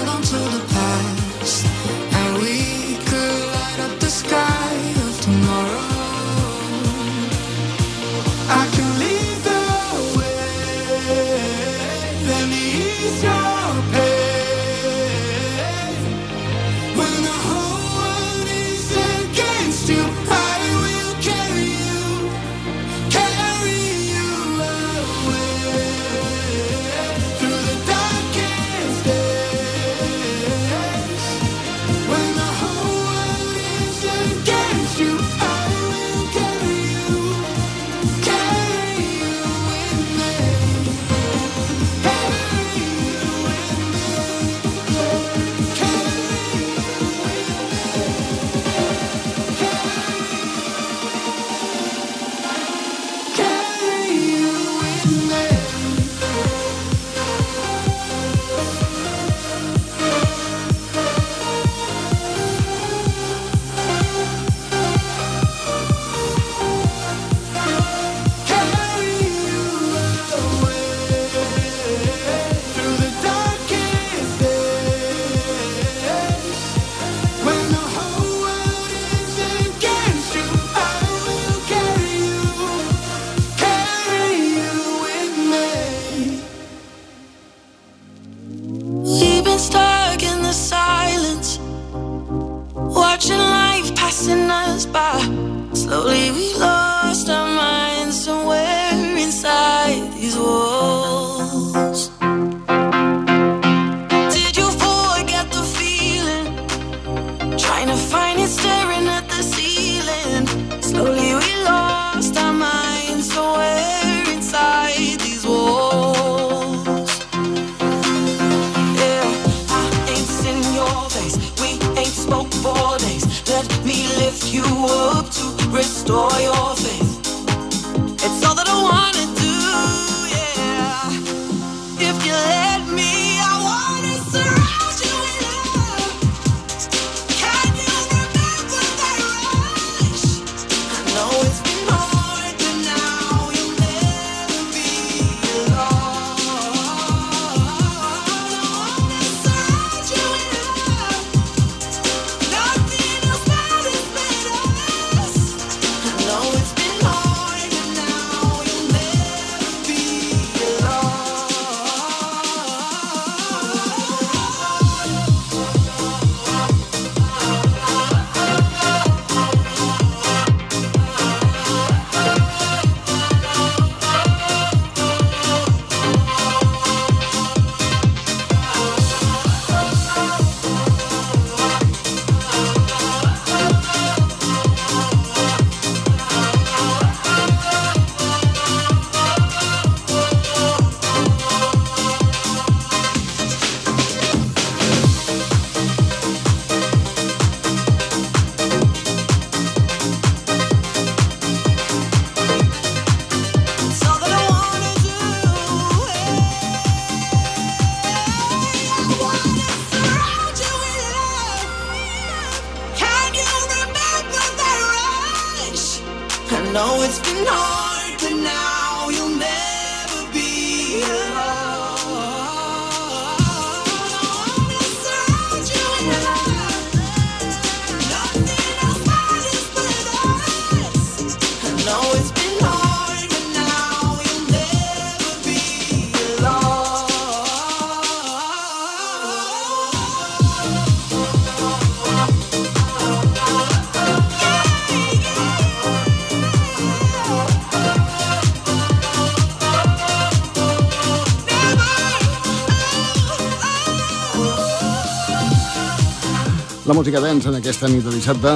música densa en aquesta nit de dissabte.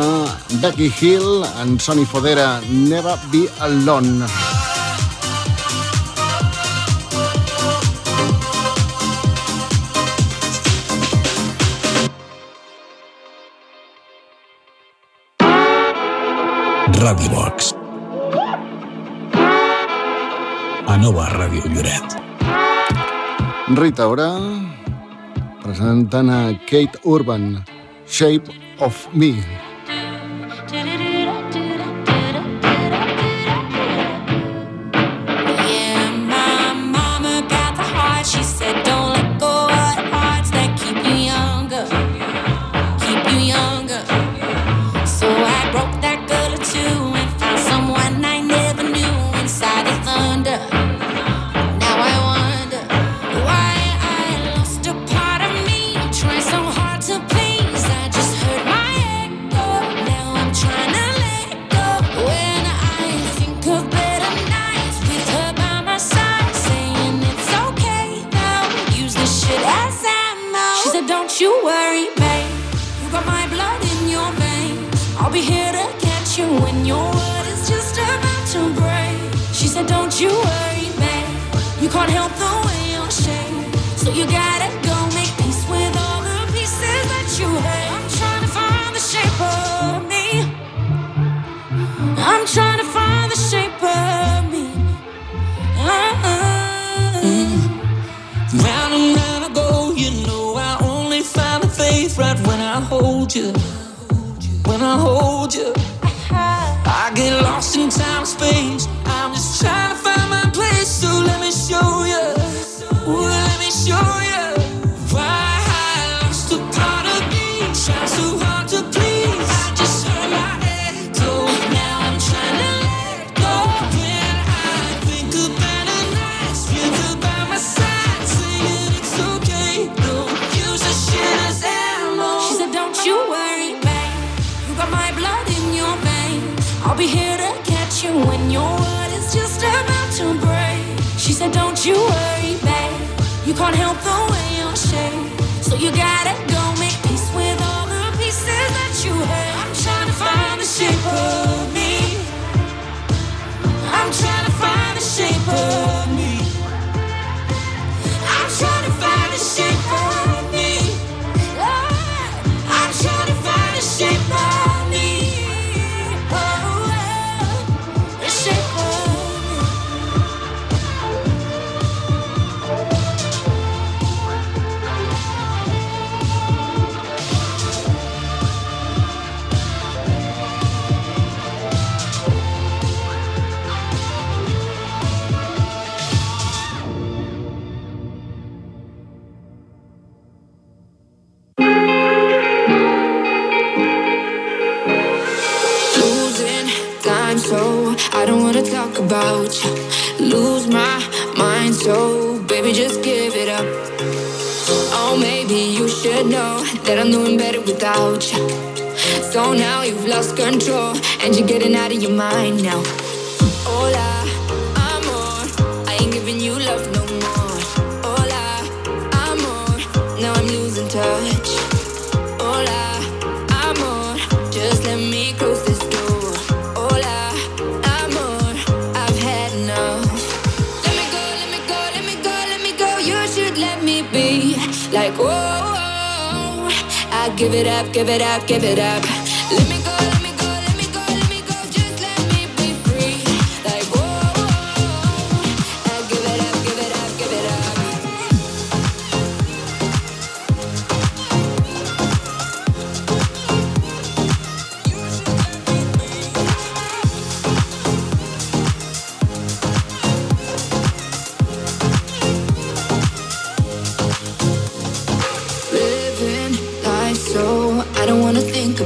Becky Hill, en Sony Fodera, Never Be Alone. Radiobox. A Nova Ràdio Lloret. Rita Ora, presentant a Kate Urban. shape of me.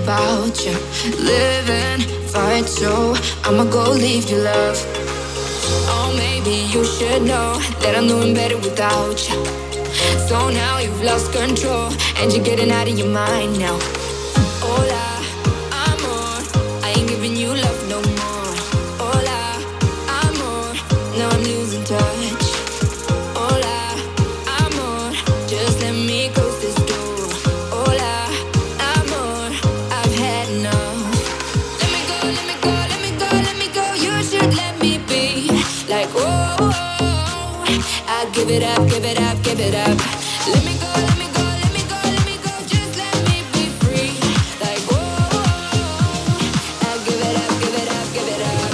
About you. Living fight so I'ma go leave your love. Oh, maybe you should know that I'm doing better without you. So now you've lost control and you're getting out of your mind now. It up, give it up, give it up. Let me go, let me go, let me go, let me go. Just let me be free. Like, whoa, I give it up, give it up, give it up.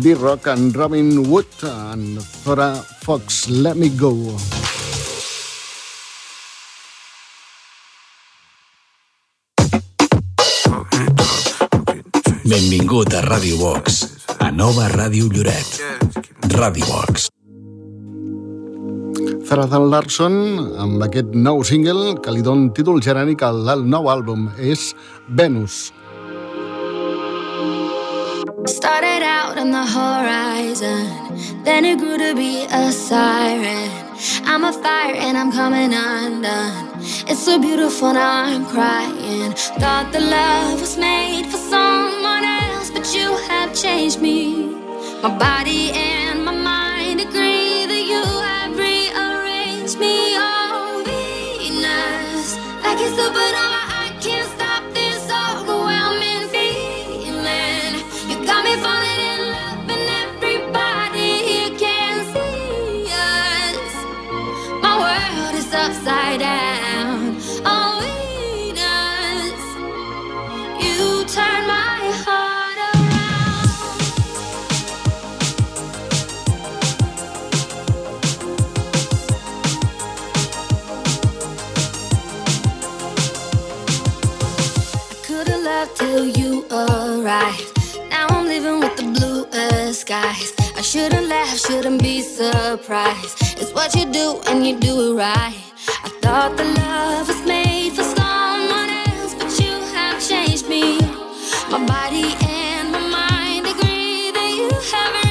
D-Rock and Robin Wood and Zora Fox, Let Me Go. Benvingut a Ràdio Box, a nova Ràdio Lloret. Ràdio Box. Jonathan Larson amb aquest nou single que li don títol genèric al nou àlbum és Venus. Started out on the horizon, then it grew to be a siren. I'm a fire and I'm coming undone. It's so beautiful, now I'm crying. Thought the love was made for someone but you have changed me. My body and my mind agree that you have rearranged me. Oh, Venus, like a supernova, I can't stop this overwhelming feeling. You got me falling in love, and everybody here can see us. My world is upside down. Left till you arrived. Now I'm living with the bluest skies. I shouldn't laugh, shouldn't be surprised. It's what you do and you do it right. I thought the love was made for someone else, but you have changed me. My body and my mind agree that you have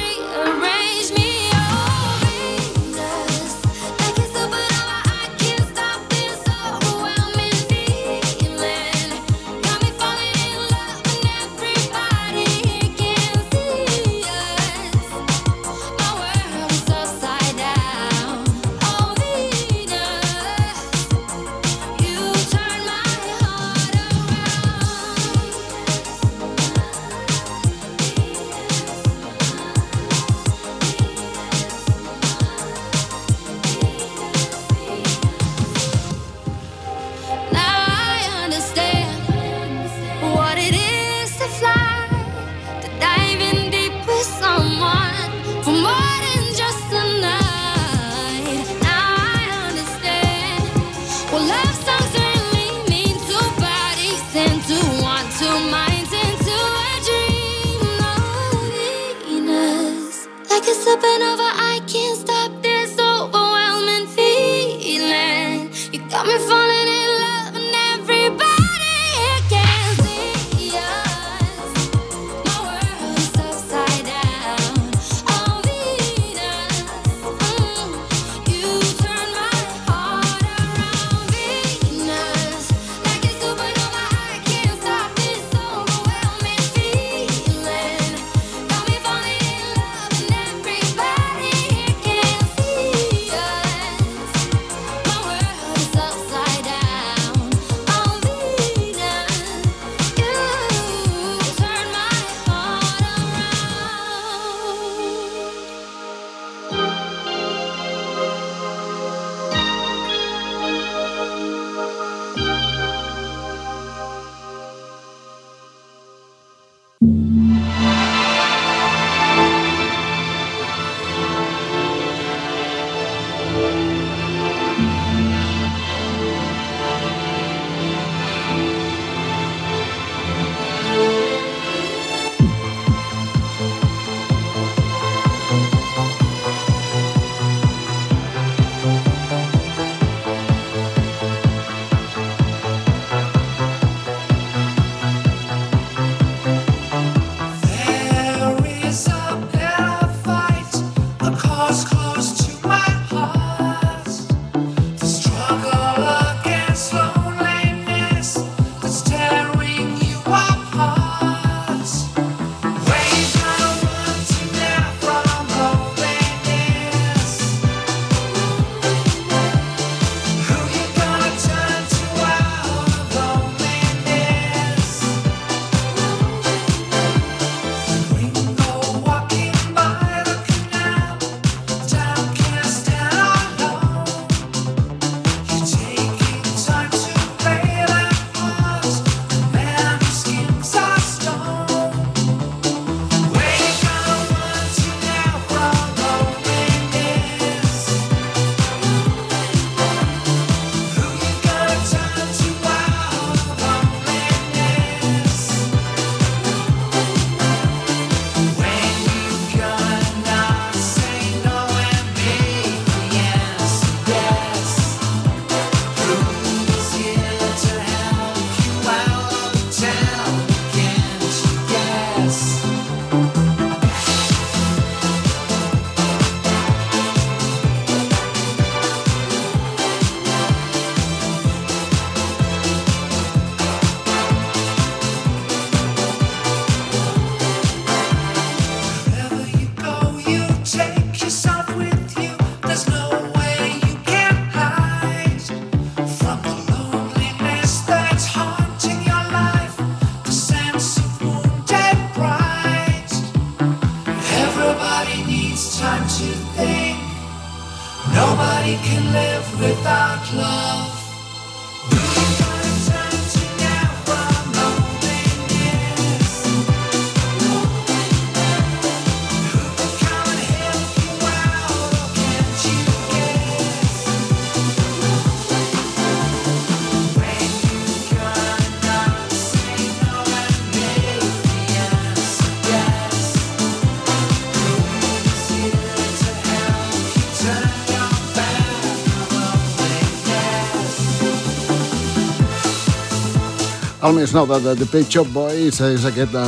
El més nou de, de The Pet Shop Boys és aquest eh,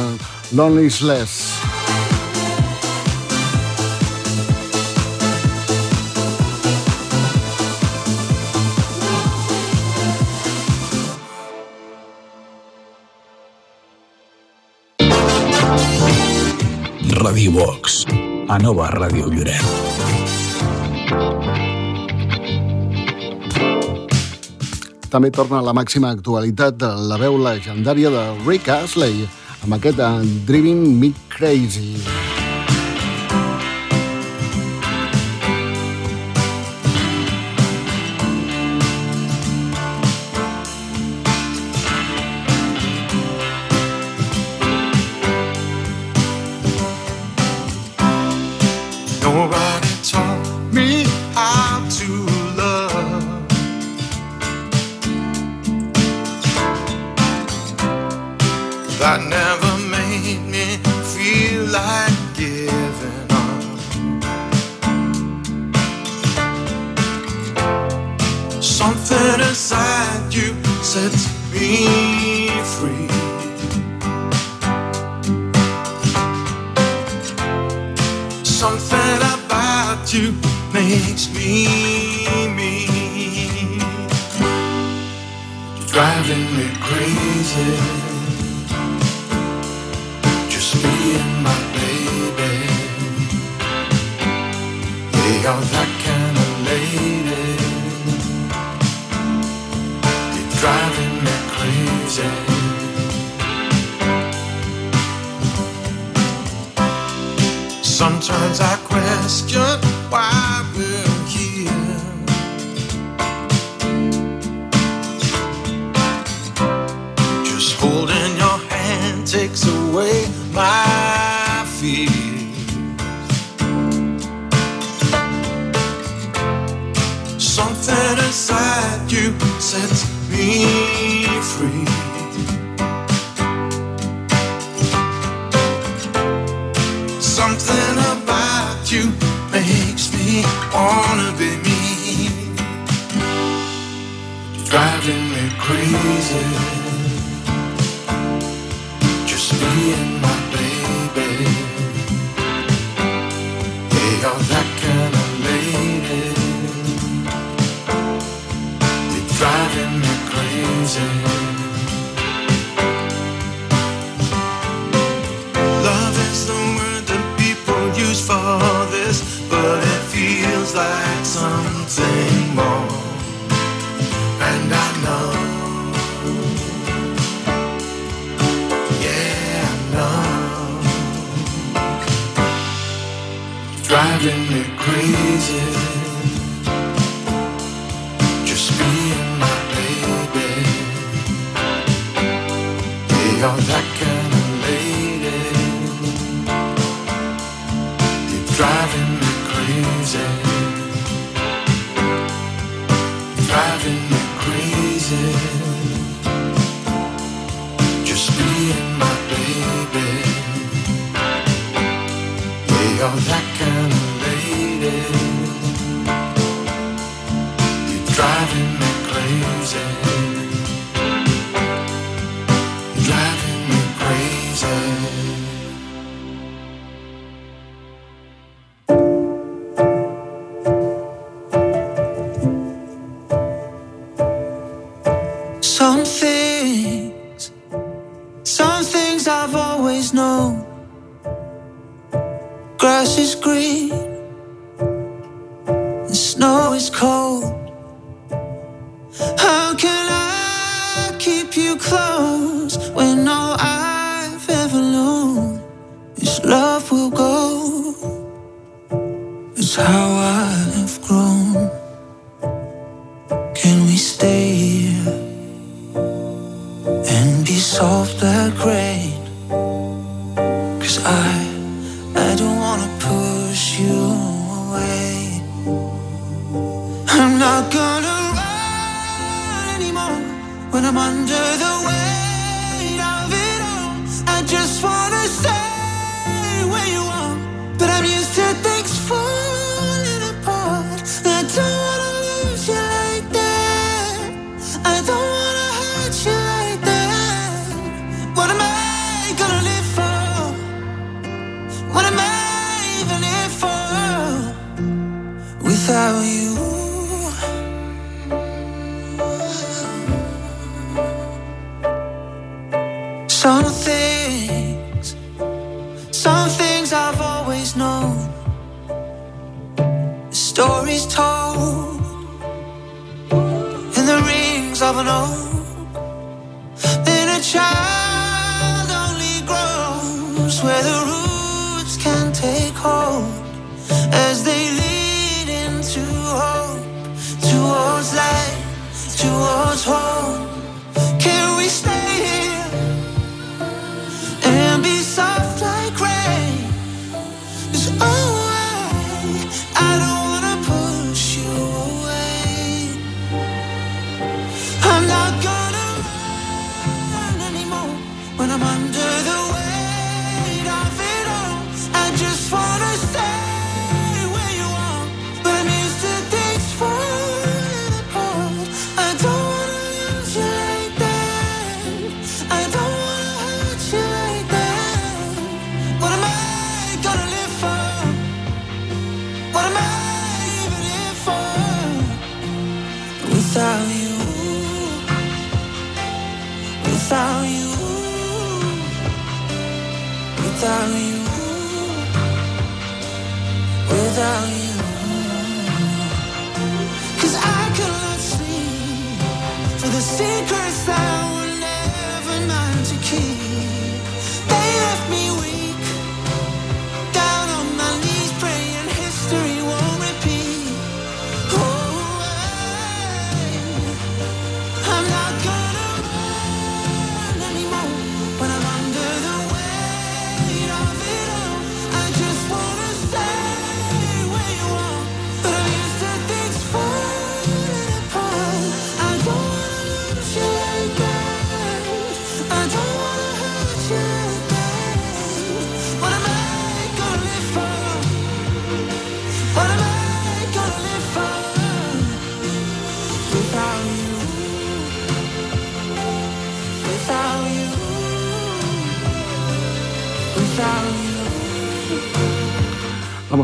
de Lonely Sless. Radio Box, a Nova Radio Lloret. també torna a la màxima actualitat de la veu legendària de Rick Astley amb aquest eh, Driving Me Crazy. Crazy. Driving me crazy. Just my baby. You're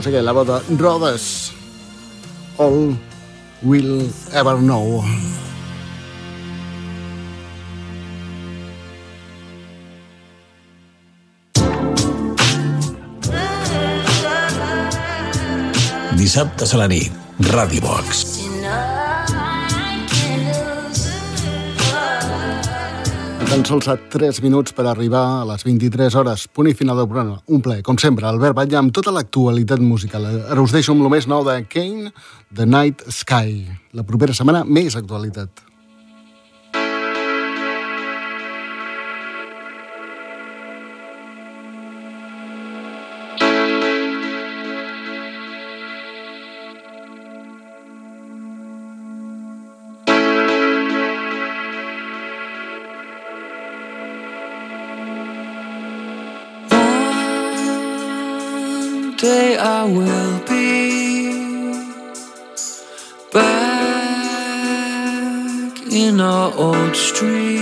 aconseguir la bota Rodes. All will ever know. Dissabtes a la nit, Radio Box. Tan sols a 3 minuts per arribar a les 23 hores. Punt i final del programa. Un plaer, com sempre. Albert Batlle amb tota l'actualitat musical. Ara us deixo amb el més nou de Kane, The Night Sky. La propera setmana, més actualitat. an old street.